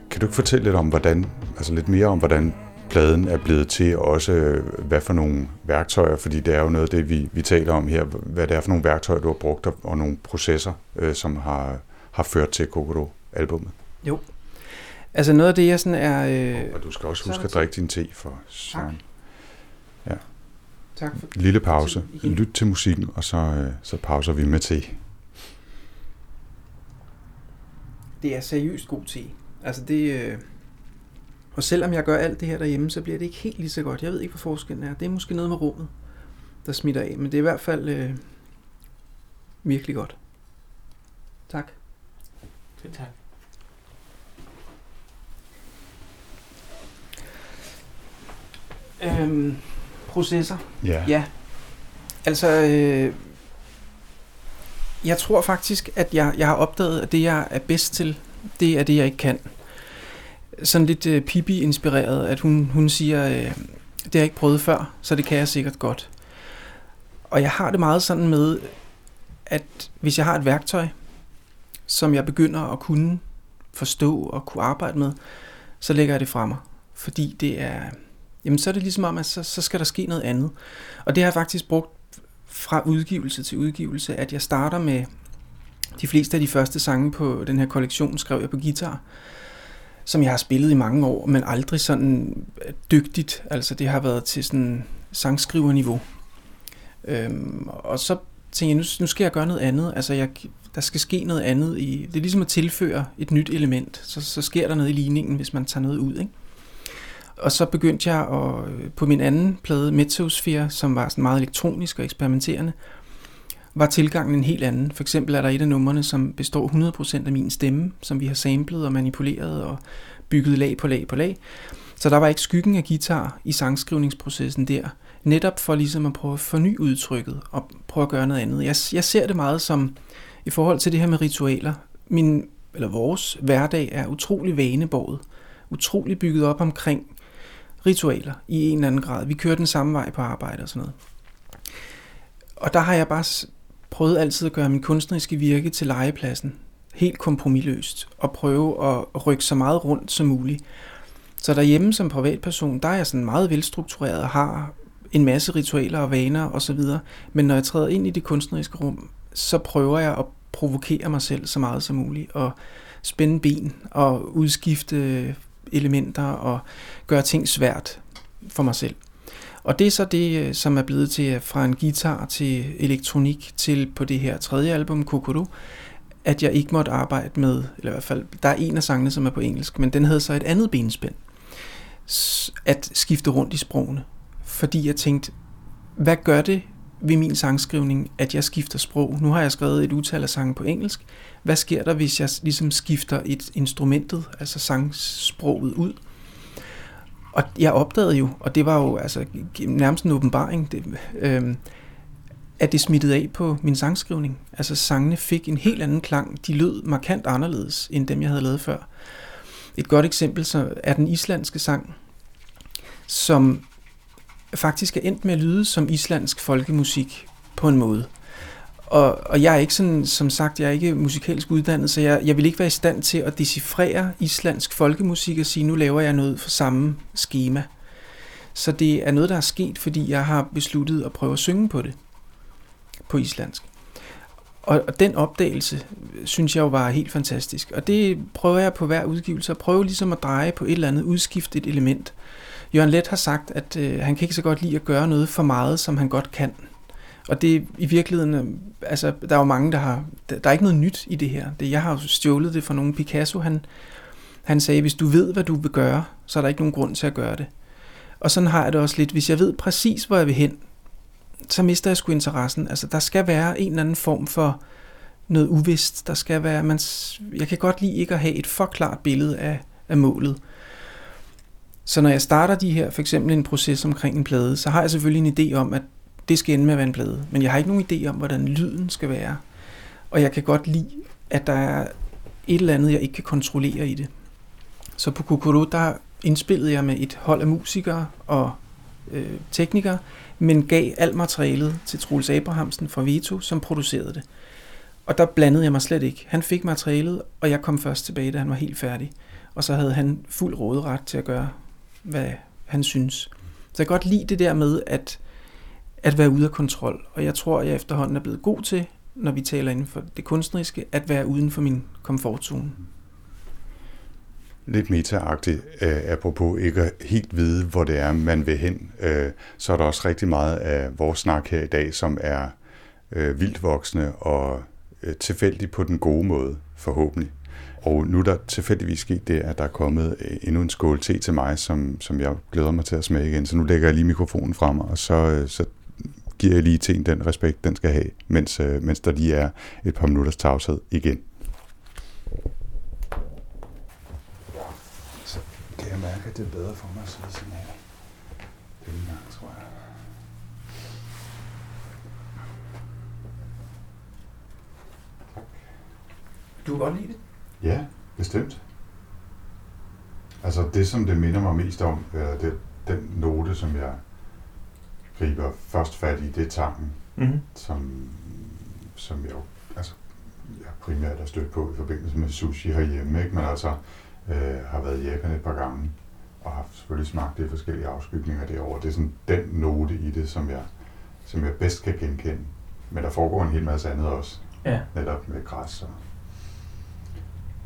kan du ikke fortælle lidt om, hvordan, altså lidt mere om, hvordan pladen er blevet til, og også øh, hvad for nogle værktøjer, fordi det er jo noget af det, vi, vi taler om her, hvad det er for nogle værktøjer, du har brugt, og nogle processer, øh, som har, har ført til Kokoro-albummet. Jo. Altså noget af det, jeg sådan er... Øh... Og du skal også huske at drikke din te for Søren. Ja. Tak for Lille pause. Lyt til musikken, og så, øh, så pauser vi med te. Det er seriøst god te. Altså det... Øh, og selvom jeg gør alt det her derhjemme, så bliver det ikke helt lige så godt. Jeg ved ikke, hvad forskellen er. Det er måske noget med rummet, der smitter af. Men det er i hvert fald øh, virkelig godt. Tak. Selv tak. Øhm, processer. Ja. Ja. Altså, øh, jeg tror faktisk, at jeg, jeg har opdaget, at det, jeg er bedst til, det er det, jeg ikke kan. Sådan lidt øh, Pippi-inspireret, at hun, hun siger, øh, det har jeg ikke prøvet før, så det kan jeg sikkert godt. Og jeg har det meget sådan med, at hvis jeg har et værktøj, som jeg begynder at kunne forstå og kunne arbejde med, så lægger jeg det fra mig. Fordi det er, jamen så er det ligesom om, at så, så skal der ske noget andet. Og det har jeg faktisk brugt fra udgivelse til udgivelse, at jeg starter med de fleste af de første sange på den her kollektion, skrev jeg på guitar, som jeg har spillet i mange år, men aldrig sådan øh, dygtigt. Altså det har været til sådan sangskriverniveau. Øhm, og så tænkte jeg, nu, nu skal jeg gøre noget andet. Altså jeg, der skal ske noget andet i... Det er ligesom at tilføre et nyt element. Så, så sker der noget i ligningen, hvis man tager noget ud, ikke? Og så begyndte jeg at, øh, på min anden plade, Mezzosphere, som var sådan meget elektronisk og eksperimenterende, var tilgangen en helt anden. For eksempel er der et af numrene, som består 100% af min stemme, som vi har samlet og manipuleret og bygget lag på lag på lag. Så der var ikke skyggen af guitar i sangskrivningsprocessen der. Netop for ligesom at prøve at forny udtrykket og prøve at gøre noget andet. Jeg, jeg ser det meget som, i forhold til det her med ritualer, min, eller vores hverdag er utrolig vanebåret. Utrolig bygget op omkring ritualer i en eller anden grad. Vi kører den samme vej på arbejde og sådan noget. Og der har jeg bare prøvet altid at gøre min kunstneriske virke til legepladsen. helt kompromilløst og prøve at rykke så meget rundt som muligt. Så derhjemme som privatperson, der er jeg sådan meget velstruktureret og har en masse ritualer og vaner osv. Men når jeg træder ind i det kunstneriske rum, så prøver jeg at provokere mig selv så meget som muligt og spænde ben og udskifte elementer og gøre ting svært for mig selv. Og det er så det, øh, som er blevet til øh, fra en guitar til elektronik til på det her tredje album, Kokoro, at jeg ikke måtte arbejde med, eller i hvert fald, der er en af sangene, som er på engelsk, men den havde så et andet benspænd. At skifte rundt i sprogene. Fordi jeg tænkte, hvad gør det ved min sangskrivning, at jeg skifter sprog? Nu har jeg skrevet et utal af sange på engelsk. Hvad sker der, hvis jeg ligesom skifter et instrumentet, altså sangsproget ud? Og jeg opdagede jo, og det var jo altså nærmest en åbenbaring, det, øh, at det smittede af på min sangskrivning. Altså sangene fik en helt anden klang. De lød markant anderledes, end dem jeg havde lavet før. Et godt eksempel så er den islandske sang, som faktisk er endt med at lyde som islandsk folkemusik på en måde. Og, og jeg er ikke sådan, som sagt, jeg er ikke musikalsk uddannet, så jeg, jeg vil ikke være i stand til at decifrere islandsk folkemusik og sige, nu laver jeg noget for samme schema. Så det er noget, der er sket, fordi jeg har besluttet at prøve at synge på det, på islandsk. Og, og den opdagelse, øh, synes jeg jo var helt fantastisk. Og det prøver jeg på hver udgivelse, at prøve ligesom at dreje på et eller andet, udskifte et element. Jørgen Let har sagt, at øh, han kan ikke så godt lide at gøre noget for meget, som han godt kan. Og det i virkeligheden, øh, altså der er jo mange, der har, der, der er ikke noget nyt i det her. Det, jeg har jo stjålet det fra nogen. Picasso, han, han sagde, hvis du ved, hvad du vil gøre, så er der ikke nogen grund til at gøre det. Og sådan har jeg det også lidt. Hvis jeg ved præcis, hvor jeg vil hen, så mister jeg sgu interessen. Altså, der skal være en eller anden form for noget uvist. Der skal være, man, jeg kan godt lide ikke at have et for klart billede af, af målet. Så når jeg starter de her, for eksempel en proces omkring en plade, så har jeg selvfølgelig en idé om, at det skal ende med at være en plade. Men jeg har ikke nogen idé om, hvordan lyden skal være. Og jeg kan godt lide, at der er et eller andet, jeg ikke kan kontrollere i det. Så på Kokoro, der indspillede jeg med et hold af musikere og øh, teknikere, men gav alt materialet til Troels Abrahamsen fra Vito, som producerede det. Og der blandede jeg mig slet ikke. Han fik materialet, og jeg kom først tilbage, da han var helt færdig. Og så havde han fuld råderet til at gøre, hvad han synes. Så jeg kan godt lide det der med, at at være ude af kontrol. Og jeg tror, at jeg efterhånden er blevet god til, når vi taler inden for det kunstneriske, at være uden for min komfortzone. Lidt meta-agtigt, øh, apropos ikke at helt vide, hvor det er, man vil hen, øh, så er der også rigtig meget af vores snak her i dag, som er øh, vildt voksne og øh, tilfældigt på den gode måde, forhåbentlig. Og nu er der tilfældigvis sket det, at der er kommet øh, endnu en skål te til mig, som, som jeg glæder mig til at smage igen. Så nu lægger jeg lige mikrofonen frem, og så, øh, så giver jeg lige teen den respekt, den skal have, mens, øh, mens der lige er et par minutters tavshed igen. Så kan jeg mærke, at det er bedre for mig at sidde sådan her. Denne gang, tror jeg. Du kan godt lide det? Ja, bestemt. Altså det, som det minder mig mest om, er det, den note, som jeg griber først fat i, det er tangen, mm-hmm. som, som jeg jo altså, jeg primært er stødt på i forbindelse med sushi herhjemme, ikke? men altså øh, har været i Japan et par gange, og har selvfølgelig smagt det i forskellige afskygninger derovre. Det er sådan den note i det, som jeg, som jeg bedst kan genkende. Men der foregår en hel masse andet også. Ja. Netop med græs og,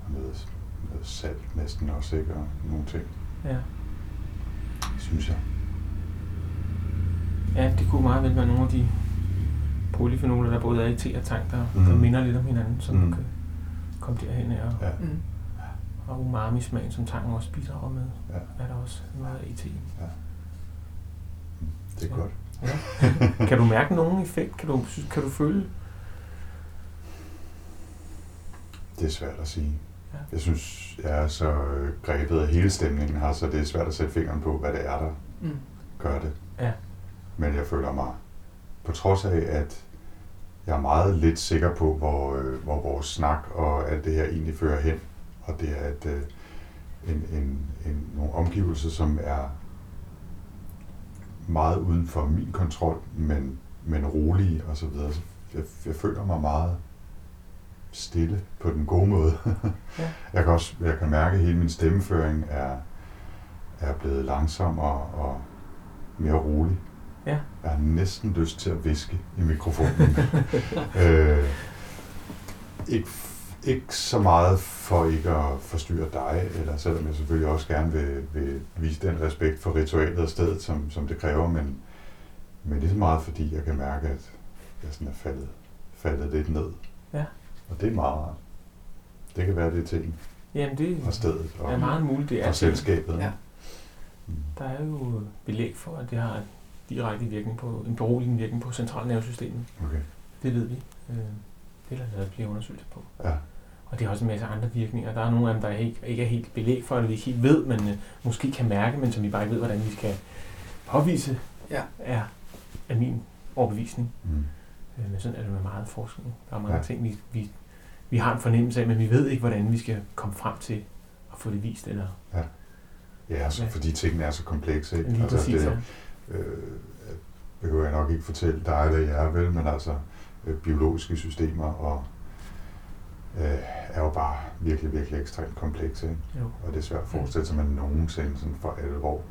og noget, noget salt næsten også, ikke? Og nogle ting. Ja. Synes jeg. Ja, det kunne meget vel være nogle af de polyfenoler, der både er i te og tang, der, mm. der minder lidt om hinanden, så mm. du kan komme derhen og, ja. mm. og umami-smagen, som tangen også bidrager med, ja. er der også noget af i te. Ja. Det er så. godt. Ja. kan du mærke nogen effekt? Kan du, kan du føle? Det er svært at sige. Ja. Jeg synes, jeg er så grebet af hele stemningen her, så det er svært at sætte fingeren på, hvad det er, der mm. gør det. Ja. Men jeg føler mig, på trods af, at jeg er meget lidt sikker på, hvor, øh, hvor vores snak og alt det her egentlig fører hen. Og det er et, øh, en, en, en, nogle omgivelser, som er meget uden for min kontrol, men, men rolige og så videre. Jeg, jeg føler mig meget stille på den gode måde. ja. Jeg kan også jeg kan mærke, at hele min stemmeføring er, er blevet langsommere og mere rolig. Ja. Jeg har næsten lyst til at viske i mikrofonen. øh, ikke, ikke så meget for ikke at forstyrre dig, eller selvom jeg selvfølgelig også gerne vil, vil vise den respekt for ritualet og stedet, som, som det kræver, men, men lige så meget fordi jeg kan mærke, at jeg sådan er faldet, faldet lidt ned. Ja. Og det er meget rart. Det kan være det ting. Jamen det og stedet og, er meget muligt. Det er og selskabet. Ja. Mm. Der er jo belæg for, at det har direkte virkning på, en beroligende virkning på centralnervesystemet. Okay. Det ved vi. Øh, det er der lavet flere undersøgelser på. Ja. Og det har også en masse andre virkninger. Der er nogle af dem, der ikke, ikke er helt belæg for, eller vi ikke helt ved, men øh, måske kan mærke, men som vi bare ikke ved, hvordan vi skal påvise, ja. er, er min overbevisning. Mm. Øh, men sådan er det med meget forskning. Der er mange ja. ting, vi, vi, vi har en fornemmelse af, men vi ved ikke, hvordan vi skal komme frem til at få det vist. Eller, ja. Ja, altså, ja. fordi tingene er så komplekse. Ikke? altså, præcis, det, ja. Øh, behøver jeg nok ikke fortælle dig eller jer, vel, men altså øh, biologiske systemer og øh, er jo bare virkelig, virkelig ekstremt komplekse. Ikke? Jo. Og det er svært at forestille sig, at man nogensinde sådan for alvor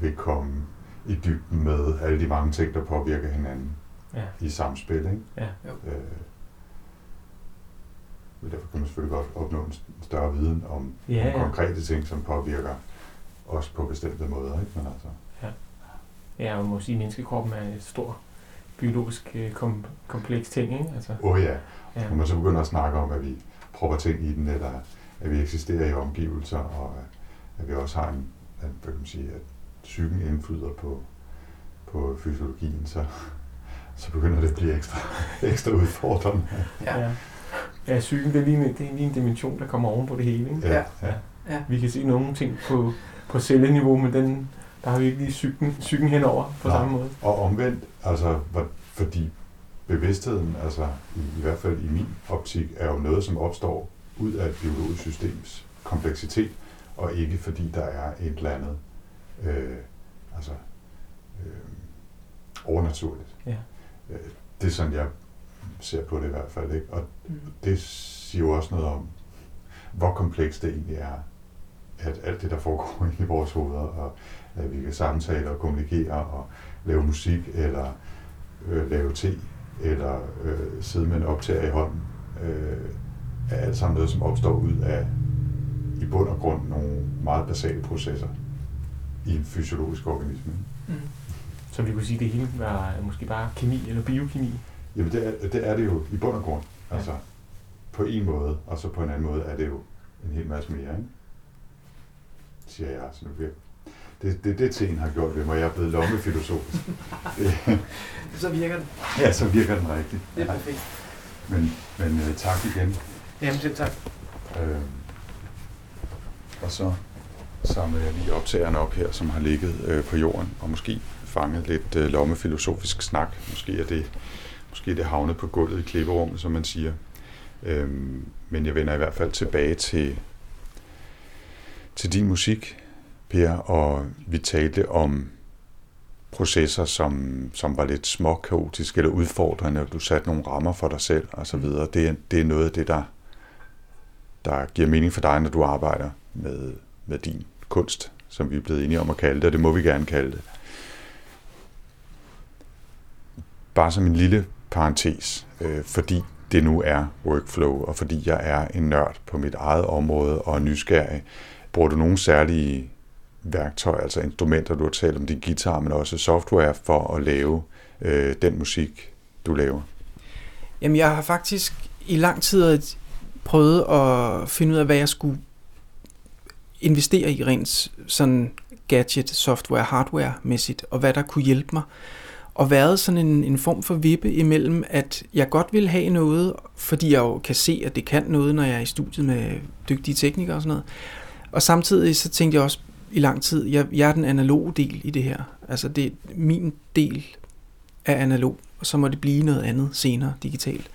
vil komme i dybden med alle de mange ting, der påvirker hinanden ja. i samspil. Ikke? Ja. Jo. Øh, derfor kan man selvfølgelig godt opnå en større viden om ja, ja. konkrete ting, som påvirker os på bestemte måder. Ikke? Men altså, ja. og må sige, at menneskekroppen er et stort biologisk øh, kom, kompleks ting. Ikke? Altså, Åh oh, ja. ja. Når man så begynder at snakke om, at vi propper ting i den, eller at vi eksisterer i omgivelser, og at vi også har en, at, hvad kan man sige, at psyken indflyder på, på fysiologien, så, så begynder det at blive ekstra, ekstra udfordrende. Ja. ja. Ja, psyken det er, lige, det er lige en dimension, der kommer oven på det hele. Ikke? Ja. ja. ja. Vi kan se nogle ting på, på celleniveau, men den, der har vi ikke lige psyken, psyken henover på Nej. samme måde. Og omvendt, altså, fordi bevidstheden, altså i, i hvert fald i min optik, er jo noget, som opstår ud af et biologisk systems kompleksitet, og ikke fordi der er et eller andet øh, altså, øh, overnaturligt. Ja. Øh, det er sådan, jeg ser på det i hvert fald. Ikke? Og mm. det siger jo også noget om, hvor komplekst det egentlig er, at alt det, der foregår i vores hoveder, og at vi kan samtale og kommunikere og lave musik, eller øh, lave te, eller øh, sidde med en optager i hånden, øh, er alt sammen noget, som opstår ud af i bund og grund nogle meget basale processer i en fysiologisk organisme. Mm. Så vi kunne sige, at det hele var måske bare kemi eller biokemi? Jamen det er, det er det jo i bund og grund. Ja. Altså på en måde, og så på en anden måde er det jo en hel masse mere, ikke? siger jeg. Så nu bliver det, det, det ting har gjort ved mig. Jeg er blevet lommefilosof. så virker den. Ja, så virker den rigtigt. Det er perfekt. Men, men uh, tak igen. Jamen selv tak. Øh, og så samler jeg lige optagerne op her, som har ligget øh, på jorden, og måske fanget lidt øh, lommefilosofisk snak. Måske er det, måske er det havnet på gulvet i klipperummet, som man siger. Øh, men jeg vender i hvert fald tilbage til, til din musik, Per, og vi talte om processer, som, som var lidt småkaotiske eller udfordrende, og du satte nogle rammer for dig selv og så videre. Det, det er noget af det, der, der giver mening for dig, når du arbejder med, med din kunst, som vi er blevet enige om at kalde det, og det må vi gerne kalde det. Bare som en lille parentes, øh, fordi det nu er workflow, og fordi jeg er en nørd på mit eget område og nysgerrig, bruger du nogle særlige værktøjer, altså instrumenter, du har talt om din guitar, men også software for at lave øh, den musik, du laver? Jamen, jeg har faktisk i lang tid prøvet at finde ud af, hvad jeg skulle investere i rent sådan gadget, software, hardware-mæssigt, og hvad der kunne hjælpe mig. Og været sådan en, en form for vippe imellem, at jeg godt vil have noget, fordi jeg jo kan se, at det kan noget, når jeg er i studiet med dygtige teknikere og sådan noget. Og samtidig så tænkte jeg også i lang tid, jeg, jeg er den analoge del i det her. Altså det, min del er analog, og så må det blive noget andet senere digitalt.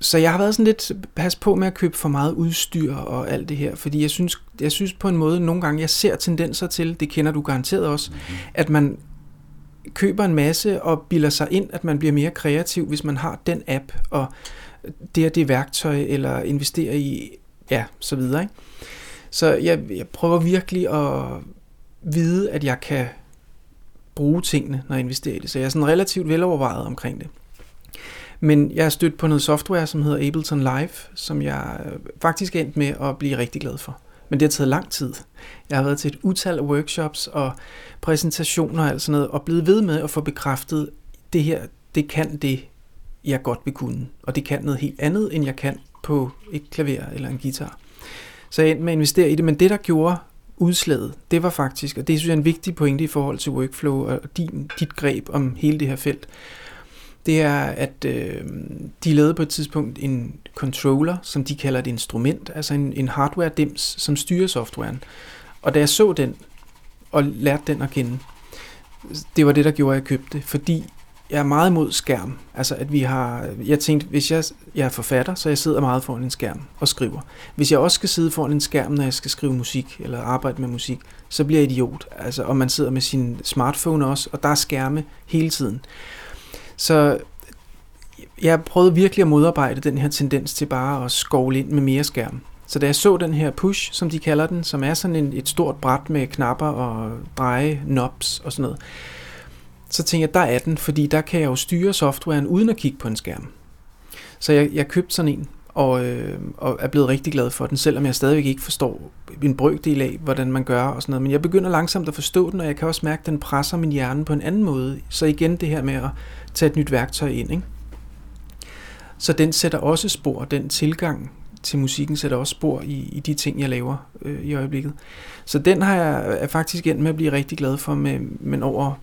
Så jeg har været sådan lidt pas på med at købe for meget udstyr og alt det her, fordi jeg synes, jeg synes på en måde, nogle gange jeg ser tendenser til, det kender du garanteret også, mm-hmm. at man køber en masse og bilder sig ind, at man bliver mere kreativ, hvis man har den app, og det er det værktøj, eller investere i, ja, så videre. Ikke? Så jeg, jeg prøver virkelig at vide, at jeg kan bruge tingene, når jeg investerer i det. Så jeg er sådan relativt velovervejet omkring det. Men jeg har stødt på noget software, som hedder Ableton Live, som jeg øh, faktisk er endt med at blive rigtig glad for. Men det har taget lang tid. Jeg har været til et utal af workshops og præsentationer og alt sådan noget, og blevet ved med at få bekræftet, det her, det kan det, jeg godt vil kunne. Og det kan noget helt andet, end jeg kan på et klaver eller en guitar. Så jeg endte med at investere i det, men det, der gjorde udslaget, det var faktisk, og det synes jeg er en vigtig pointe i forhold til workflow og din, dit greb om hele det her felt, det er, at øh, de lavede på et tidspunkt en controller, som de kalder et instrument, altså en, en hardware-dims, som styrer softwaren. Og da jeg så den, og lærte den at kende, det var det, der gjorde, at jeg købte fordi jeg er meget imod skærm. Altså, at vi har... Jeg tænkte, hvis jeg, jeg er forfatter, så jeg sidder meget foran en skærm og skriver. Hvis jeg også skal sidde foran en skærm, når jeg skal skrive musik eller arbejde med musik, så bliver jeg idiot. Altså, og man sidder med sin smartphone også, og der er skærme hele tiden. Så jeg prøvede virkelig at modarbejde den her tendens til bare at skovle ind med mere skærm. Så da jeg så den her push, som de kalder den, som er sådan en, et stort bræt med knapper og dreje knobs og sådan noget, så tænkte jeg, der er den, fordi der kan jeg jo styre softwaren uden at kigge på en skærm. Så jeg, jeg købte sådan en, og, øh, og er blevet rigtig glad for den, selvom jeg stadigvæk ikke forstår en brøkdel af, hvordan man gør og sådan noget. Men jeg begynder langsomt at forstå den, og jeg kan også mærke, at den presser min hjerne på en anden måde. Så igen det her med at tage et nyt værktøj ind. Ikke? Så den sætter også spor, den tilgang til musikken sætter også spor i, i de ting, jeg laver øh, i øjeblikket. Så den har jeg er faktisk endt med at blive rigtig glad for, med, men over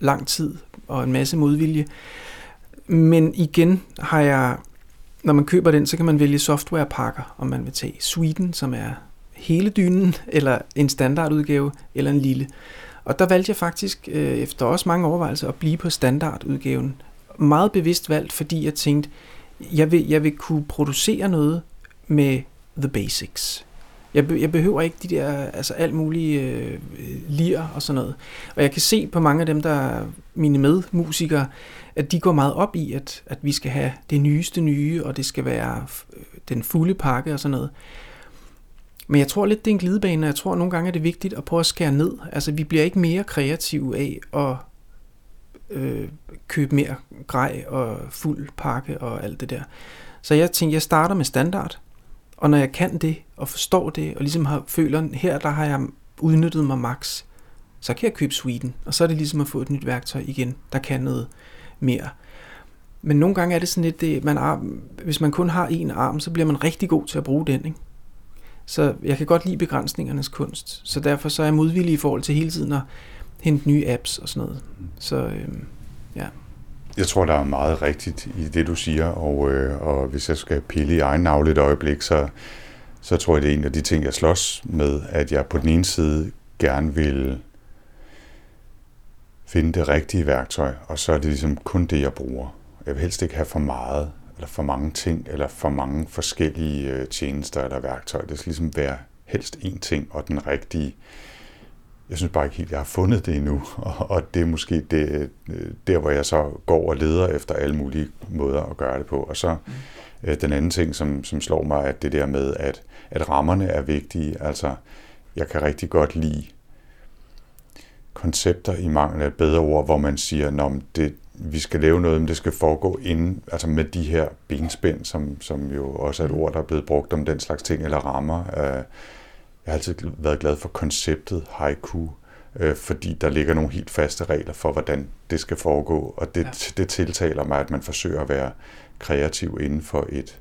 lang tid og en masse modvilje. Men igen har jeg, når man køber den, så kan man vælge softwarepakker, om man vil tage Sweden, som er hele dynen, eller en standardudgave, eller en lille. Og der valgte jeg faktisk, øh, efter også mange overvejelser, at blive på standardudgaven. Meget bevidst valgt, fordi jeg tænkte, jeg vil, jeg vil kunne producere noget med the basics. Jeg, be, jeg behøver ikke de der, altså alt mulige øh, lir og sådan noget. Og jeg kan se på mange af dem, der er mine medmusikere, at de går meget op i, at, at vi skal have det nyeste nye, og det skal være øh, den fulde pakke og sådan noget. Men jeg tror lidt, det er en glidebane, og jeg tror nogle gange, er det vigtigt at prøve at skære ned. Altså, vi bliver ikke mere kreative af at øh, købe mere grej og fuld pakke og alt det der. Så jeg tænkte, jeg starter med standard, og når jeg kan det, og forstår det, og ligesom har, føler, her der har jeg udnyttet mig max, så kan jeg købe Sweden, og så er det ligesom at få et nyt værktøj igen, der kan noget mere. Men nogle gange er det sådan lidt, det, man, hvis man kun har en arm, så bliver man rigtig god til at bruge den. Ikke? Så jeg kan godt lide begrænsningernes kunst. Så derfor så er jeg modvillig i forhold til hele tiden at hente nye apps og sådan noget. Så øhm, ja. Jeg tror, der er meget rigtigt i det, du siger, og, øh, og hvis jeg skal pille i egen navle et øjeblik, så, så tror jeg, det er en af de ting, jeg slås med, at jeg på den ene side gerne vil finde det rigtige værktøj, og så er det ligesom kun det, jeg bruger. Jeg vil helst ikke have for meget, eller for mange ting, eller for mange forskellige øh, tjenester eller værktøjer. Det skal ligesom være helst én ting, og den rigtige. Jeg synes bare ikke helt, jeg har fundet det endnu, og det er måske det, øh, der, hvor jeg så går og leder efter alle mulige måder at gøre det på. Og så mm. øh, den anden ting, som, som slår mig, at det der med, at, at rammerne er vigtige. Altså, jeg kan rigtig godt lide koncepter i mangel af et bedre ord, hvor man siger, at det, vi skal lave noget, men det skal foregå inden, altså med de her benspænd, som, som jo også er et ord, der er blevet brugt om den slags ting, eller rammer. Øh, jeg har altid været glad for konceptet haiku, øh, fordi der ligger nogle helt faste regler for, hvordan det skal foregå, og det, ja. det tiltaler mig, at man forsøger at være kreativ inden for et,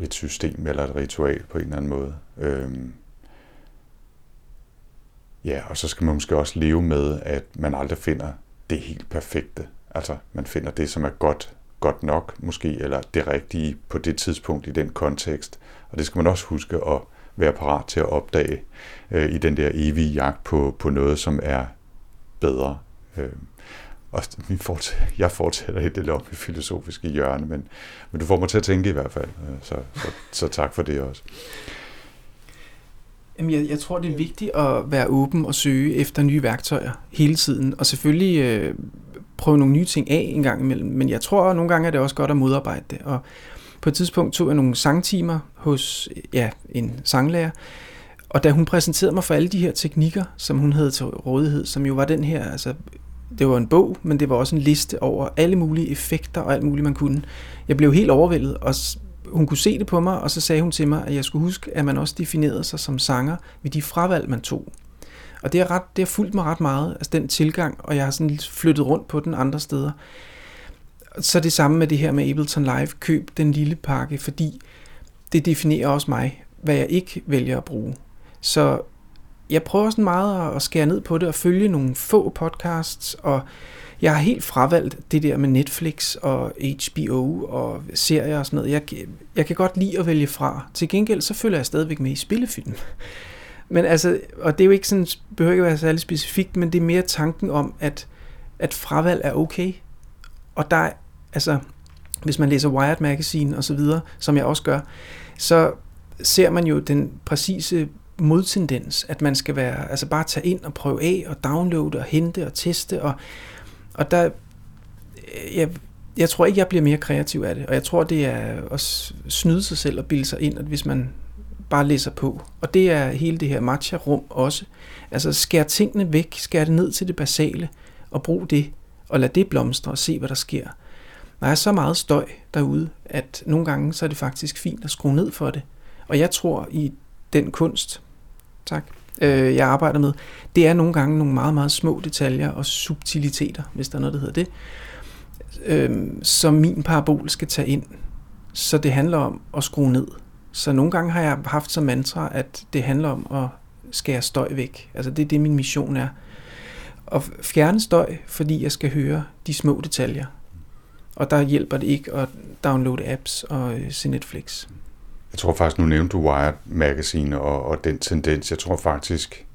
et system eller et ritual på en eller anden måde. Øhm, ja, og så skal man måske også leve med, at man aldrig finder det helt perfekte. Altså, man finder det, som er godt, godt nok måske, eller det rigtige på det tidspunkt i den kontekst. Og det skal man også huske at være parat til at opdage øh, i den der evige jagt på, på noget, som er bedre. Øh, og min fortsætter, jeg fortsætter helt det i filosofiske hjørne, men, men du får mig til at tænke i hvert fald. Øh, så, så, så tak for det også. Jamen, jeg, jeg tror, det er vigtigt at være åben og søge efter nye værktøjer hele tiden. Og selvfølgelig øh, prøve nogle nye ting af en gang imellem, men jeg tror, at nogle gange er det også godt at modarbejde det. Og på et tidspunkt tog jeg nogle sangtimer hos ja, en sanglærer, og da hun præsenterede mig for alle de her teknikker, som hun havde til rådighed, som jo var den her, altså det var en bog, men det var også en liste over alle mulige effekter og alt muligt, man kunne. Jeg blev helt overvældet, og hun kunne se det på mig, og så sagde hun til mig, at jeg skulle huske, at man også definerede sig som sanger ved de fravalg, man tog. Og det har, ret, det har fulgt mig ret meget, altså den tilgang, og jeg har sådan flyttet rundt på den andre steder. Så det samme med det her med Ableton Live, køb den lille pakke, fordi det definerer også mig, hvad jeg ikke vælger at bruge. Så jeg prøver sådan meget at skære ned på det og følge nogle få podcasts, og jeg har helt fravalgt det der med Netflix og HBO og serier og sådan noget. Jeg, jeg kan godt lide at vælge fra. Til gengæld så følger jeg stadigvæk med i spillefilm. Men altså, og det er jo ikke sådan, behøver ikke at være særlig specifikt, men det er mere tanken om, at, at fravalg er okay. Og der er, altså, hvis man læser Wired Magazine og så videre, som jeg også gør, så ser man jo den præcise modtendens, at man skal være, altså bare tage ind og prøve af og downloade og hente og teste. Og, og der, øh, jeg, jeg tror ikke, jeg bliver mere kreativ af det, og jeg tror, det er at snyde sig selv og bilde sig ind, at hvis man bare læser på, og det er hele det her matcha-rum også, altså skær tingene væk, skær det ned til det basale, og brug det, og lad det blomstre og se, hvad der sker. Der er så meget støj derude, at nogle gange så er det faktisk fint at skrue ned for det. Og jeg tror i den kunst, tak, øh, jeg arbejder med, det er nogle gange nogle meget, meget små detaljer og subtiliteter, hvis der er noget, der hedder det, øh, som min parabol skal tage ind. Så det handler om at skrue ned. Så nogle gange har jeg haft som mantra, at det handler om at skære støj væk. Altså det er det, min mission er. At fjerne støj, fordi jeg skal høre de små detaljer. Og der hjælper det ikke at downloade apps og øh, se Netflix. Jeg tror faktisk, nu nævnte du Wired Magazine og, og den tendens. Jeg tror faktisk,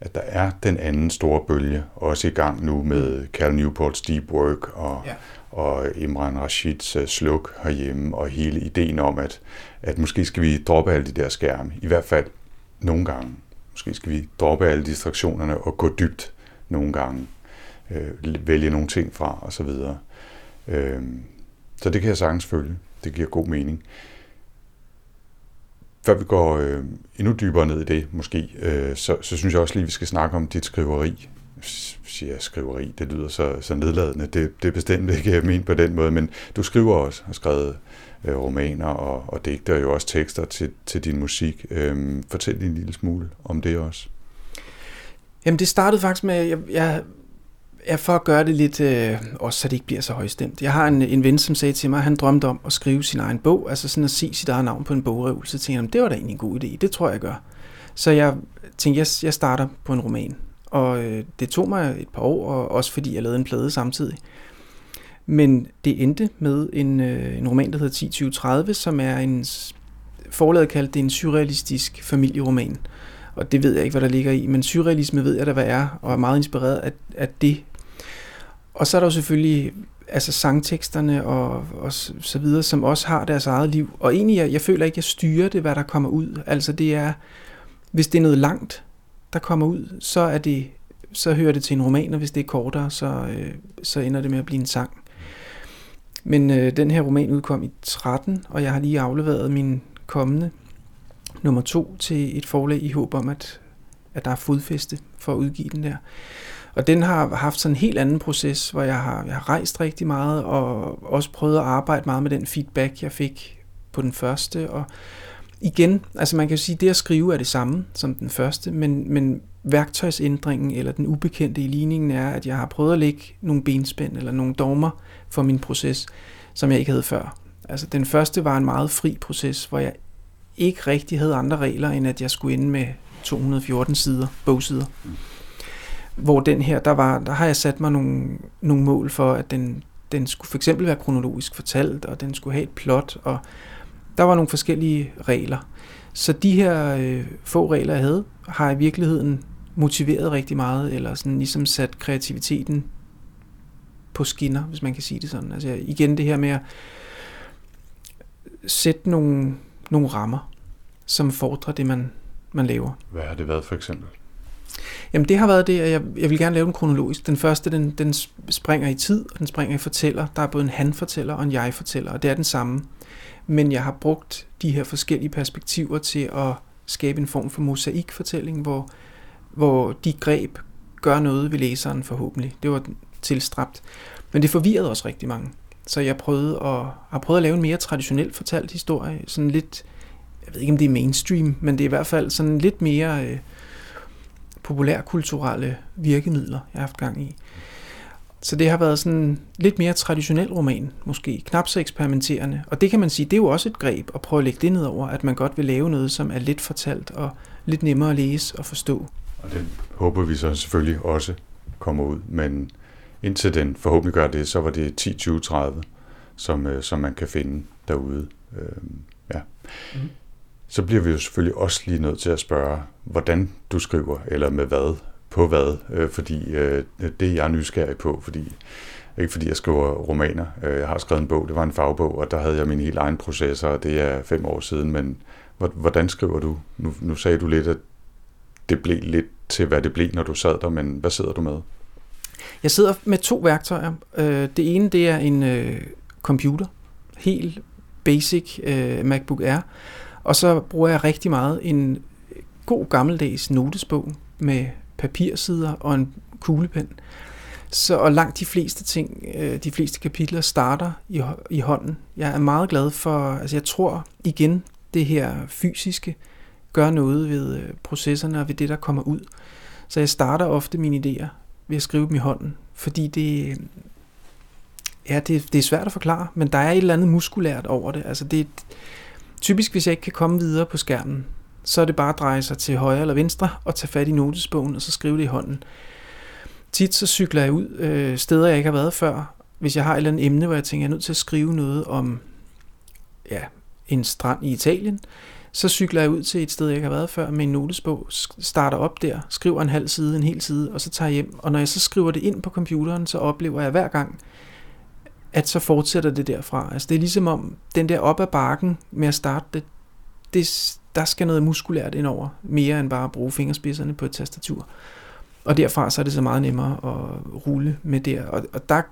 at der er den anden store bølge også i gang nu med Cal Newports Deep Work og, ja. og Imran Rashids uh, Sluk herhjemme og hele ideen om, at, at måske skal vi droppe alle de der skærme. I hvert fald nogle gange. Måske skal vi droppe alle distraktionerne og gå dybt nogle gange. Øh, vælge nogle ting fra osv. Øh, så det kan jeg sagtens følge. Det giver god mening før vi går øh, endnu dybere ned i det, måske, øh, så, så synes jeg også lige, at vi skal snakke om dit skriveri. Siger jeg skriveri, det lyder så, så nedladende. Det, det er bestemt ikke jeg mener på den måde, men du skriver også, har skrevet øh, romaner og, og digter jo også tekster til, til din musik. Øh, fortæl en lille smule om det også. Jamen det startede faktisk med, jeg, jeg jeg for at gøre det lidt, øh, også så det ikke bliver så højstemt. Jeg har en, en ven, som sagde til mig, at han drømte om at skrive sin egen bog, altså sådan at se sit eget navn på en bogreol. Så tænkte jeg, det var da egentlig en god idé, det tror jeg, jeg gør. Så jeg tænkte, jeg, jeg starter på en roman. Og øh, det tog mig et par år, og også fordi jeg lavede en plade samtidig. Men det endte med en, øh, en roman, der hedder 10-20-30, som er en forlaget kaldt det en surrealistisk familieroman. Og det ved jeg ikke, hvad der ligger i, men surrealisme ved jeg da, hvad er, og er meget inspireret af, af det og så er der jo selvfølgelig altså sangteksterne og, og så videre, som også har deres eget liv. Og egentlig, jeg, jeg føler ikke, jeg styrer det, hvad der kommer ud. Altså det er, hvis det er noget langt, der kommer ud, så er det så hører det til en roman, og hvis det er kortere, så, øh, så ender det med at blive en sang. Men øh, den her roman udkom i 13, og jeg har lige afleveret min kommende nummer to til et forlag i håb om, at, at der er fodfæste for at udgive den der. Og den har haft sådan en helt anden proces, hvor jeg har, jeg har rejst rigtig meget, og også prøvet at arbejde meget med den feedback, jeg fik på den første. Og igen, altså man kan jo sige, at det at skrive er det samme som den første, men, men værktøjsændringen eller den ubekendte i ligningen er, at jeg har prøvet at lægge nogle benspænd eller nogle dogmer for min proces, som jeg ikke havde før. Altså den første var en meget fri proces, hvor jeg ikke rigtig havde andre regler, end at jeg skulle ind med 214 sider, bogsider. Mm. Hvor den her, der, var, der har jeg sat mig nogle, nogle mål for, at den, den skulle for eksempel være kronologisk fortalt, og den skulle have et plot, og der var nogle forskellige regler. Så de her øh, få regler, jeg havde, har i virkeligheden motiveret rigtig meget, eller sådan ligesom sat kreativiteten på skinner, hvis man kan sige det sådan. Altså igen det her med at sætte nogle, nogle rammer, som fordrer det, man, man laver. Hvad har det været for eksempel? Jamen det har været det, at jeg, jeg vil gerne lave den kronologisk. Den første, den, den springer i tid, og den springer i fortæller. Der er både en han-fortæller og en jeg-fortæller, og det er den samme. Men jeg har brugt de her forskellige perspektiver til at skabe en form for mosaikfortælling, hvor, hvor de greb gør noget ved læseren forhåbentlig. Det var tilstræbt. Men det forvirrede også rigtig mange. Så jeg prøvede at, har prøvet at lave en mere traditionelt fortalt historie. Sådan lidt, jeg ved ikke om det er mainstream, men det er i hvert fald sådan lidt mere øh, populærkulturelle virkemidler, jeg har haft gang i. Så det har været sådan lidt mere traditionel roman, måske knap så eksperimenterende. Og det kan man sige, det er jo også et greb at prøve at lægge det ned over, at man godt vil lave noget, som er lidt fortalt og lidt nemmere at læse og forstå. Og det håber vi så selvfølgelig også kommer ud, men indtil den forhåbentlig gør det, så var det 10, 20, 30, som, øh, som man kan finde derude. Øh, ja. Mm. Så bliver vi jo selvfølgelig også lige nødt til at spørge, hvordan du skriver, eller med hvad, på hvad, øh, fordi øh, det er jeg nysgerrig på, fordi ikke fordi jeg skriver romaner. Øh, jeg har skrevet en bog, det var en fagbog, og der havde jeg min helt egen proces, og det er fem år siden, men hvordan skriver du? Nu, nu sagde du lidt, at det blev lidt til, hvad det blev, når du sad der, men hvad sidder du med? Jeg sidder med to værktøjer. Øh, det ene, det er en øh, computer, helt basic MacBook Air, og så bruger jeg rigtig meget en god gammeldags notesbog med papirsider og en kuglepen. Så, og langt de fleste ting, øh, de fleste kapitler starter i, i hånden. Jeg er meget glad for, altså jeg tror igen, det her fysiske gør noget ved øh, processerne og ved det, der kommer ud. Så jeg starter ofte mine idéer ved at skrive dem i hånden, fordi det, ja, det, det er svært at forklare, men der er et eller andet muskulært over det. Altså det, typisk, hvis jeg ikke kan komme videre på skærmen, så er det bare at dreje sig til højre eller venstre og tage fat i notesbogen og så skrive det i hånden. Tit så cykler jeg ud øh, steder, jeg ikke har været før. Hvis jeg har et eller andet emne, hvor jeg tænker, jeg er nødt til at skrive noget om ja, en strand i Italien, så cykler jeg ud til et sted, jeg ikke har været før med en notesbog, starter op der, skriver en halv side, en hel side, og så tager jeg hjem. Og når jeg så skriver det ind på computeren, så oplever jeg hver gang, at så fortsætter det derfra. Altså det er ligesom om, den der op ad bakken med at starte det, det der skal noget muskulært ind over, mere end bare at bruge fingerspidserne på et tastatur. Og derfra så er det så meget nemmere at rulle med der. Og, og der,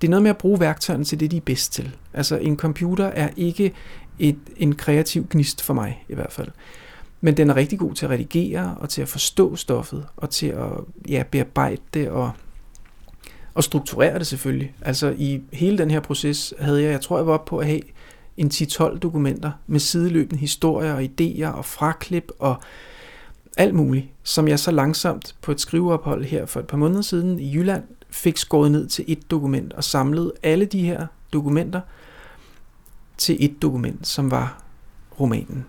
det er noget med at bruge værktøjerne til det, de er bedst til. Altså en computer er ikke et, en kreativ gnist for mig i hvert fald. Men den er rigtig god til at redigere og til at forstå stoffet og til at ja, bearbejde det og, og strukturere det selvfølgelig. Altså i hele den her proces havde jeg, jeg tror jeg var oppe på at have en 10-12 dokumenter med sideløbende historier og idéer og fraklip og alt muligt, som jeg så langsomt på et skriveophold her for et par måneder siden i Jylland fik skåret ned til et dokument og samlet alle de her dokumenter til et dokument, som var romanen.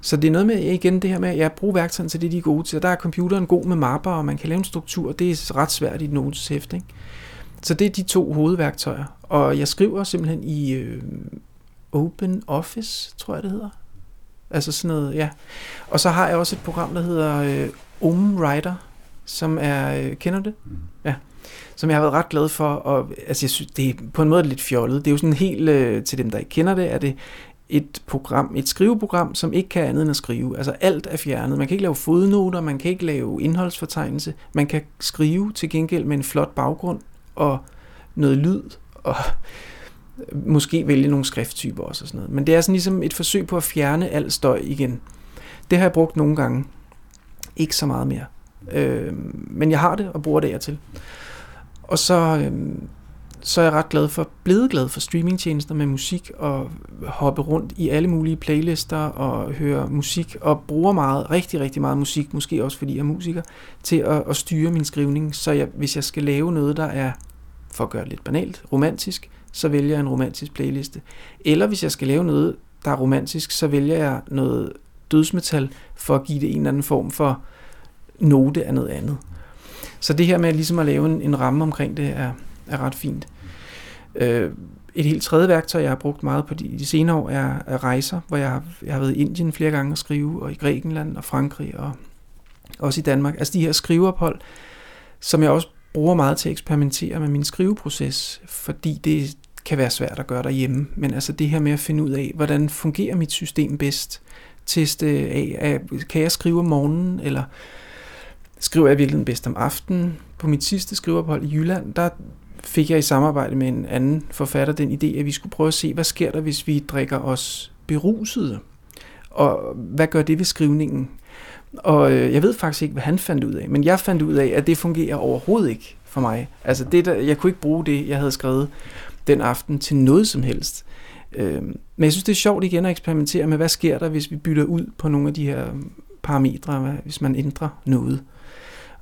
Så det er noget med, igen det her med, at jeg bruger værktøjerne til det, de er gode til. der er computeren god med mapper, og man kan lave en struktur. Det er ret svært i et noteshæft. Ikke? Så det er de to hovedværktøjer. Og jeg skriver simpelthen i øh, Open Office, tror jeg det hedder. Altså sådan noget, ja. Og så har jeg også et program, der hedder øh, Om Writer, som er, øh, kender det? Mm. Ja. Som jeg har været ret glad for, og altså jeg synes, det er på en måde lidt fjollet. Det er jo sådan helt, øh, til dem der ikke kender det, er det et program, et skriveprogram, som ikke kan andet end at skrive. Altså alt er fjernet. Man kan ikke lave fodnoter, man kan ikke lave indholdsfortegnelse. Man kan skrive til gengæld med en flot baggrund og noget lyd og måske vælge nogle skrifttyper også og sådan noget. Men det er sådan ligesom et forsøg på at fjerne al støj igen. Det har jeg brugt nogle gange. Ikke så meget mere. Øh, men jeg har det og bruger det her til. Og så, øh, så er jeg ret glad for, blevet glad for streamingtjenester med musik og hoppe rundt i alle mulige playlister og høre musik og bruger meget, rigtig, rigtig meget musik, måske også fordi jeg er musiker, til at, at styre min skrivning. Så jeg, hvis jeg skal lave noget, der er, for at gøre det lidt banalt, romantisk, så vælger jeg en romantisk playliste. Eller hvis jeg skal lave noget, der er romantisk, så vælger jeg noget dødsmetal for at give det en eller anden form for note af noget andet. Så det her med ligesom at lave en, en ramme omkring det er, er ret fint. Øh, et helt tredje værktøj, jeg har brugt meget på de, de senere år, er, er rejser, hvor jeg har, jeg har været i Indien flere gange og skrive, og i Grækenland og Frankrig, og også i Danmark. Altså de her skriveophold, som jeg også bruger meget til at eksperimentere med min skriveproces, fordi det kan være svært at gøre derhjemme. Men altså det her med at finde ud af, hvordan fungerer mit system bedst? Teste af, af kan jeg skrive om morgenen, eller skriver jeg virkelig bedst om aftenen. På mit sidste skriveophold i Jylland, der fik jeg i samarbejde med en anden forfatter den idé, at vi skulle prøve at se, hvad sker der, hvis vi drikker os berusede? Og hvad gør det ved skrivningen? Og øh, jeg ved faktisk ikke, hvad han fandt ud af, men jeg fandt ud af, at det fungerer overhovedet ikke for mig. Altså, det der, jeg kunne ikke bruge det, jeg havde skrevet den aften til noget som helst. Øh, men jeg synes, det er sjovt igen at eksperimentere med, hvad sker der, hvis vi bytter ud på nogle af de her parametre, hvis man ændrer noget.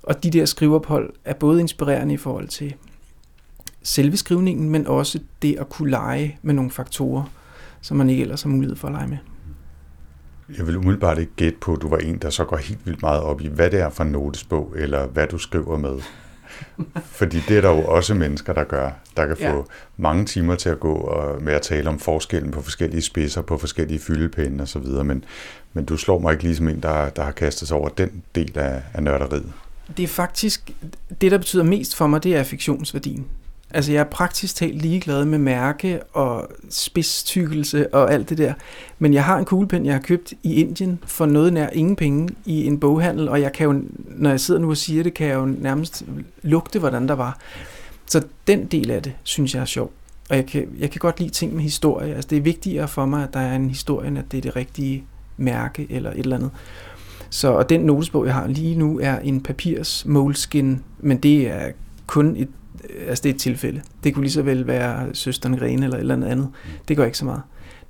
Og de der skriveophold er både inspirerende i forhold til selve skrivningen, men også det at kunne lege med nogle faktorer, som man ikke ellers har mulighed for at lege med. Jeg vil umiddelbart ikke gætte på, at du var en, der så går helt vildt meget op i, hvad det er for en notesbog, eller hvad du skriver med. Fordi det er der jo også mennesker, der gør, der kan få ja. mange timer til at gå og med at tale om forskellen på forskellige spidser, på forskellige fyldepinde osv., men, men du slår mig ikke ligesom en, der, der har kastet sig over den del af, af nørderiet. Det er faktisk, det der betyder mest for mig, det er fiktionsværdien. Altså jeg er praktisk talt ligeglad med mærke og spidstykkelse og alt det der. Men jeg har en kuglepen, jeg har købt i Indien for noget nær ingen penge i en boghandel, og jeg kan jo, når jeg sidder nu og siger det, kan jeg jo nærmest lugte, hvordan der var. Så den del af det, synes jeg er sjov. Og jeg kan, jeg kan godt lide ting med historie. Altså det er vigtigere for mig, at der er en historie, end at det er det rigtige mærke eller et eller andet. Så og den notesbog, jeg har lige nu, er en papirs moleskin, men det er kun et altså det er et tilfælde. Det kunne lige så vel være søsteren Grene eller et eller andet andet. Det gør ikke så meget.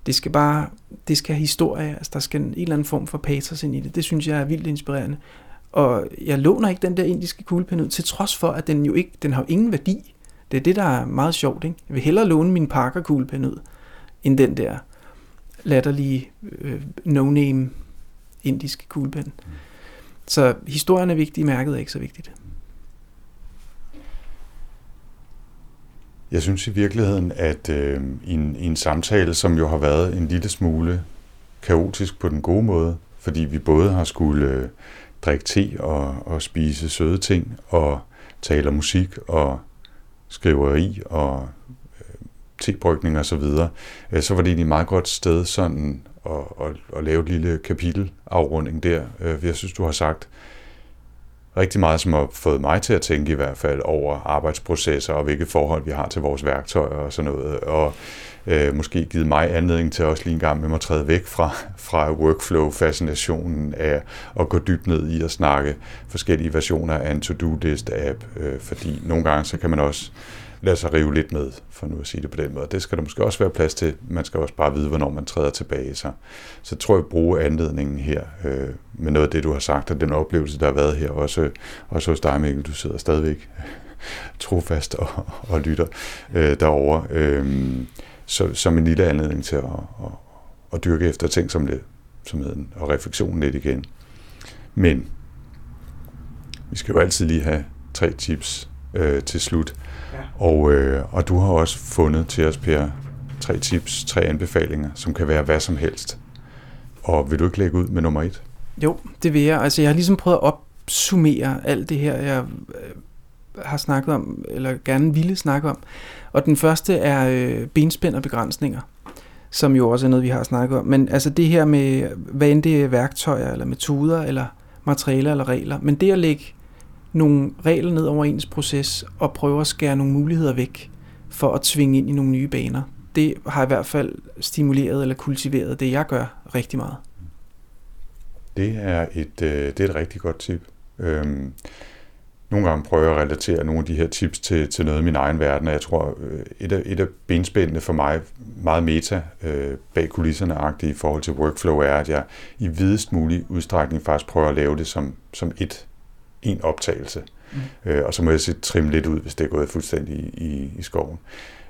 Det skal bare, det skal have historie, altså der skal en eller anden form for patos ind i det. Det synes jeg er vildt inspirerende. Og jeg låner ikke den der indiske kuglepen ud, til trods for, at den jo ikke, den har jo ingen værdi. Det er det, der er meget sjovt. Ikke? Jeg vil hellere låne min Parker kuglepen ud, end den der latterlige øh, no-name indiske kuglepen. Så historien er vigtig, mærket er ikke så vigtigt. Jeg synes i virkeligheden, at øh, i, en, i en samtale, som jo har været en lille smule kaotisk på den gode måde, fordi vi både har skulle øh, drikke te og, og spise søde ting, og tale om musik og skriveri og øh, tebrygning og så videre, øh, så var det egentlig et meget godt sted sådan at, at, at lave et lille kapitelafrunding der. Øh, jeg synes, du har sagt rigtig meget, som har fået mig til at tænke i hvert fald over arbejdsprocesser og hvilke forhold vi har til vores værktøjer og sådan noget. Og øh, måske givet mig anledning til også lige en gang med mig at træde væk fra, fra workflow-fascinationen af at gå dybt ned i at snakke forskellige versioner af en to-do-list-app, øh, fordi nogle gange så kan man også lade sig rive lidt med, for nu at sige det på den måde. Det skal der måske også være plads til. Man skal også bare vide, hvornår man træder tilbage. Så, så tror jeg, at bruge anledningen her øh, med noget af det, du har sagt, og den oplevelse, der har været her, også, også hos dig, Mikkel. Du sidder stadigvæk trofast og, og lytter øh, derovre. Øh, så, som en lille anledning til at, at, at dyrke efter ting som, det, som hedder, og refleksionen lidt igen. Men vi skal jo altid lige have tre tips øh, til slut. Og, øh, og du har også fundet til os, Per, tre tips, tre anbefalinger, som kan være hvad som helst. Og vil du ikke lægge ud med nummer et? Jo, det vil jeg. Altså, jeg har ligesom prøvet at opsummere alt det her, jeg øh, har snakket om, eller gerne ville snakke om. Og den første er øh, benspænd og begrænsninger, som jo også er noget, vi har snakket om. Men altså det her med, hvad end det er værktøjer, eller metoder, eller materialer, eller regler. Men det at lægge nogle regler ned over ens proces og prøve at skære nogle muligheder væk for at tvinge ind i nogle nye baner. Det har i hvert fald stimuleret eller kultiveret det, jeg gør rigtig meget. Det er et, øh, det er et rigtig godt tip. Øhm, nogle gange prøver jeg at relatere nogle af de her tips til, til noget i min egen verden, og jeg tror, øh, et af, et af benspændene for mig, meget meta øh, bag kulisserne i forhold til workflow, er, at jeg i videst mulig udstrækning faktisk prøver at lave det som, som et en optagelse. Mm. Øh, og så må jeg se trimme lidt ud, hvis det er gået fuldstændig i, i, i skoven.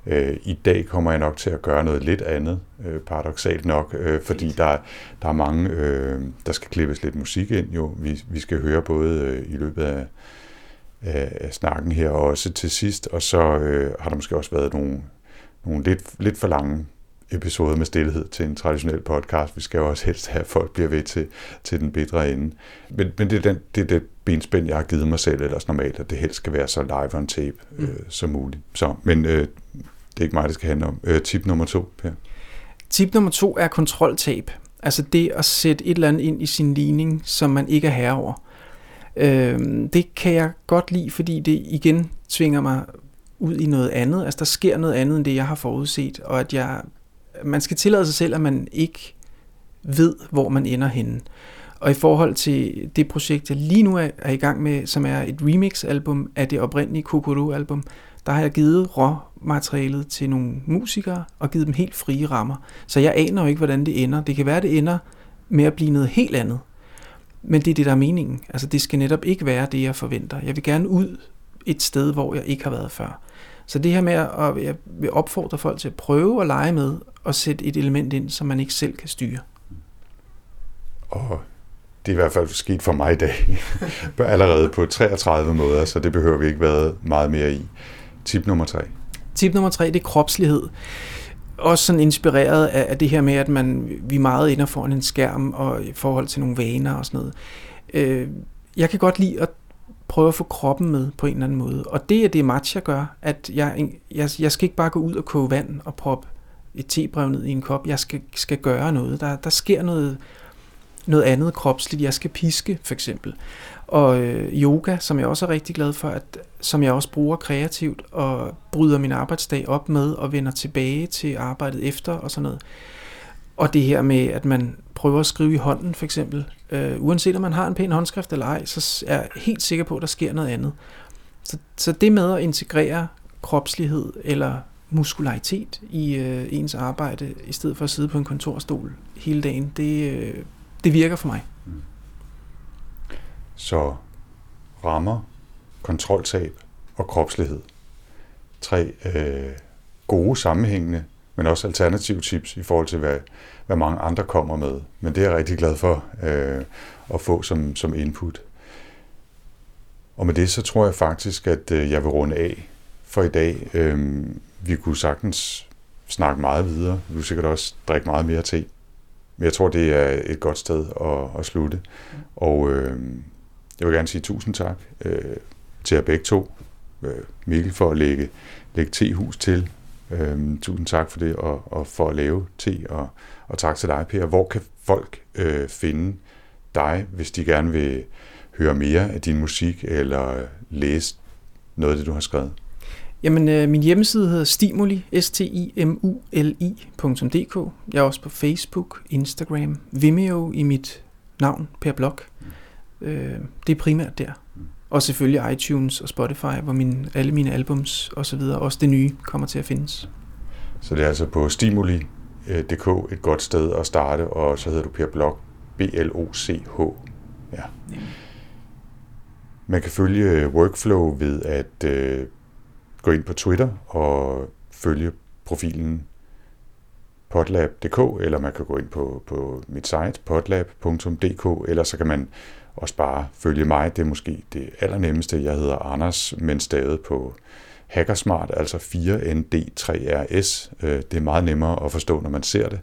Øh, I dag kommer jeg nok til at gøre noget lidt andet, øh, paradoxalt nok, øh, fordi der, der er mange, øh, der skal klippes lidt musik ind jo. Vi, vi skal høre både øh, i løbet af, af, af snakken her og også til sidst, og så øh, har der måske også været nogle, nogle lidt, lidt for lange episode med stillhed til en traditionel podcast. Vi skal jo også helst have, at folk bliver ved til, til den bedre ende. Men, men det, er den, det er det benspænd, jeg har givet mig selv ellers normalt, at det helst skal være så live on tape mm. øh, som muligt. Så, men øh, det er ikke mig, det skal handle om. Øh, tip nummer to, Per. Tip nummer to er kontroltab. Altså det at sætte et eller andet ind i sin ligning, som man ikke er herre over. Øh, det kan jeg godt lide, fordi det igen tvinger mig ud i noget andet. Altså der sker noget andet end det, jeg har forudset, og at jeg, man skal tillade sig selv, at man ikke ved, hvor man ender henne. Og i forhold til det projekt, jeg lige nu er, er i gang med, som er et remix-album af det oprindelige Kokoro-album, der har jeg givet råmaterialet til nogle musikere og givet dem helt frie rammer. Så jeg aner jo ikke, hvordan det ender. Det kan være, det ender med at blive noget helt andet. Men det er det, der er meningen. Altså det skal netop ikke være det, jeg forventer. Jeg vil gerne ud et sted, hvor jeg ikke har været før. Så det her med at jeg vil opfordre folk til at prøve at lege med og sætte et element ind, som man ikke selv kan styre. Og det er i hvert fald sket for mig i dag, allerede på 33 måder, så det behøver vi ikke være meget mere i. Tip nummer tre. Tip nummer tre, det er kropslighed. Også sådan inspireret af, det her med, at man, vi er meget inde foran en skærm og i forhold til nogle vaner og sådan noget. Øh, jeg kan godt lide at prøve at få kroppen med på en eller anden måde. Og det er det matcha gør, at jeg, jeg, jeg skal ikke bare gå ud og koge vand og proppe et tebrev ned i en kop. Jeg skal, skal gøre noget. Der, der sker noget, noget andet kropsligt. Jeg skal piske, for eksempel. Og øh, yoga, som jeg også er rigtig glad for, at, som jeg også bruger kreativt og bryder min arbejdsdag op med og vender tilbage til arbejdet efter og sådan noget. Og det her med, at man prøver at skrive i hånden for eksempel, øh, uanset om man har en pæn håndskrift eller ej, så er jeg helt sikker på, at der sker noget andet. Så, så det med at integrere kropslighed eller muskularitet i øh, ens arbejde, i stedet for at sidde på en kontorstol hele dagen, det, øh, det virker for mig. Mm. Så rammer, kontroltab og kropslighed. Tre øh, gode sammenhængende, men også alternative tips i forhold til, hvad, hvad mange andre kommer med. Men det er jeg rigtig glad for øh, at få som, som input. Og med det, så tror jeg faktisk, at øh, jeg vil runde af for i dag. Øh, vi kunne sagtens snakke meget videre. Vi kunne sikkert også drikke meget mere te. Men jeg tror, det er et godt sted at, at slutte. Og øh, jeg vil gerne sige tusind tak øh, til jer begge to. Øh, Mikkel for at lægge, lægge tehus til. Øhm, tusind tak for det, og, og for at lave te, og, og tak til dig, Per. Hvor kan folk øh, finde dig, hvis de gerne vil høre mere af din musik, eller læse noget af det, du har skrevet? Jamen, øh, min hjemmeside hedder stimuli, s t i m u l idk Jeg er også på Facebook, Instagram, Vimeo i mit navn, Per Blok. Øh, det er primært der. Og selvfølgelig iTunes og Spotify, hvor min, alle mine albums og så videre, også det nye, kommer til at findes. Så det er altså på stimuli.dk et godt sted at starte, og så hedder du Per Blok, B-L-O-C-H. Ja. Man kan følge Workflow ved at øh, gå ind på Twitter og følge profilen podlab.dk, eller man kan gå ind på, på mit site podlab.dk, eller så kan man også bare følge mig. Det er måske det allernemmeste. Jeg hedder Anders, men stadig på Hackersmart, altså 4ND3RS. Øh, det er meget nemmere at forstå, når man ser det.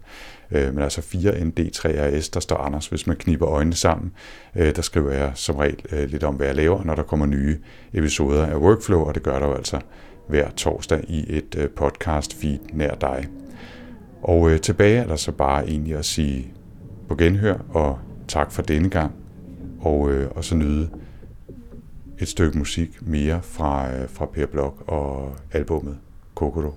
Øh, men altså 4ND3RS, der står Anders, hvis man kniber øjnene sammen. Øh, der skriver jeg som regel lidt om, hvad jeg laver, når der kommer nye episoder af Workflow, og det gør der jo altså hver torsdag i et podcast feed nær dig. Og tilbage er der så bare egentlig at sige på genhør, og tak for denne gang og, øh, og så nyde et stykke musik mere fra, øh, fra Per Blok og albummet Kokoro.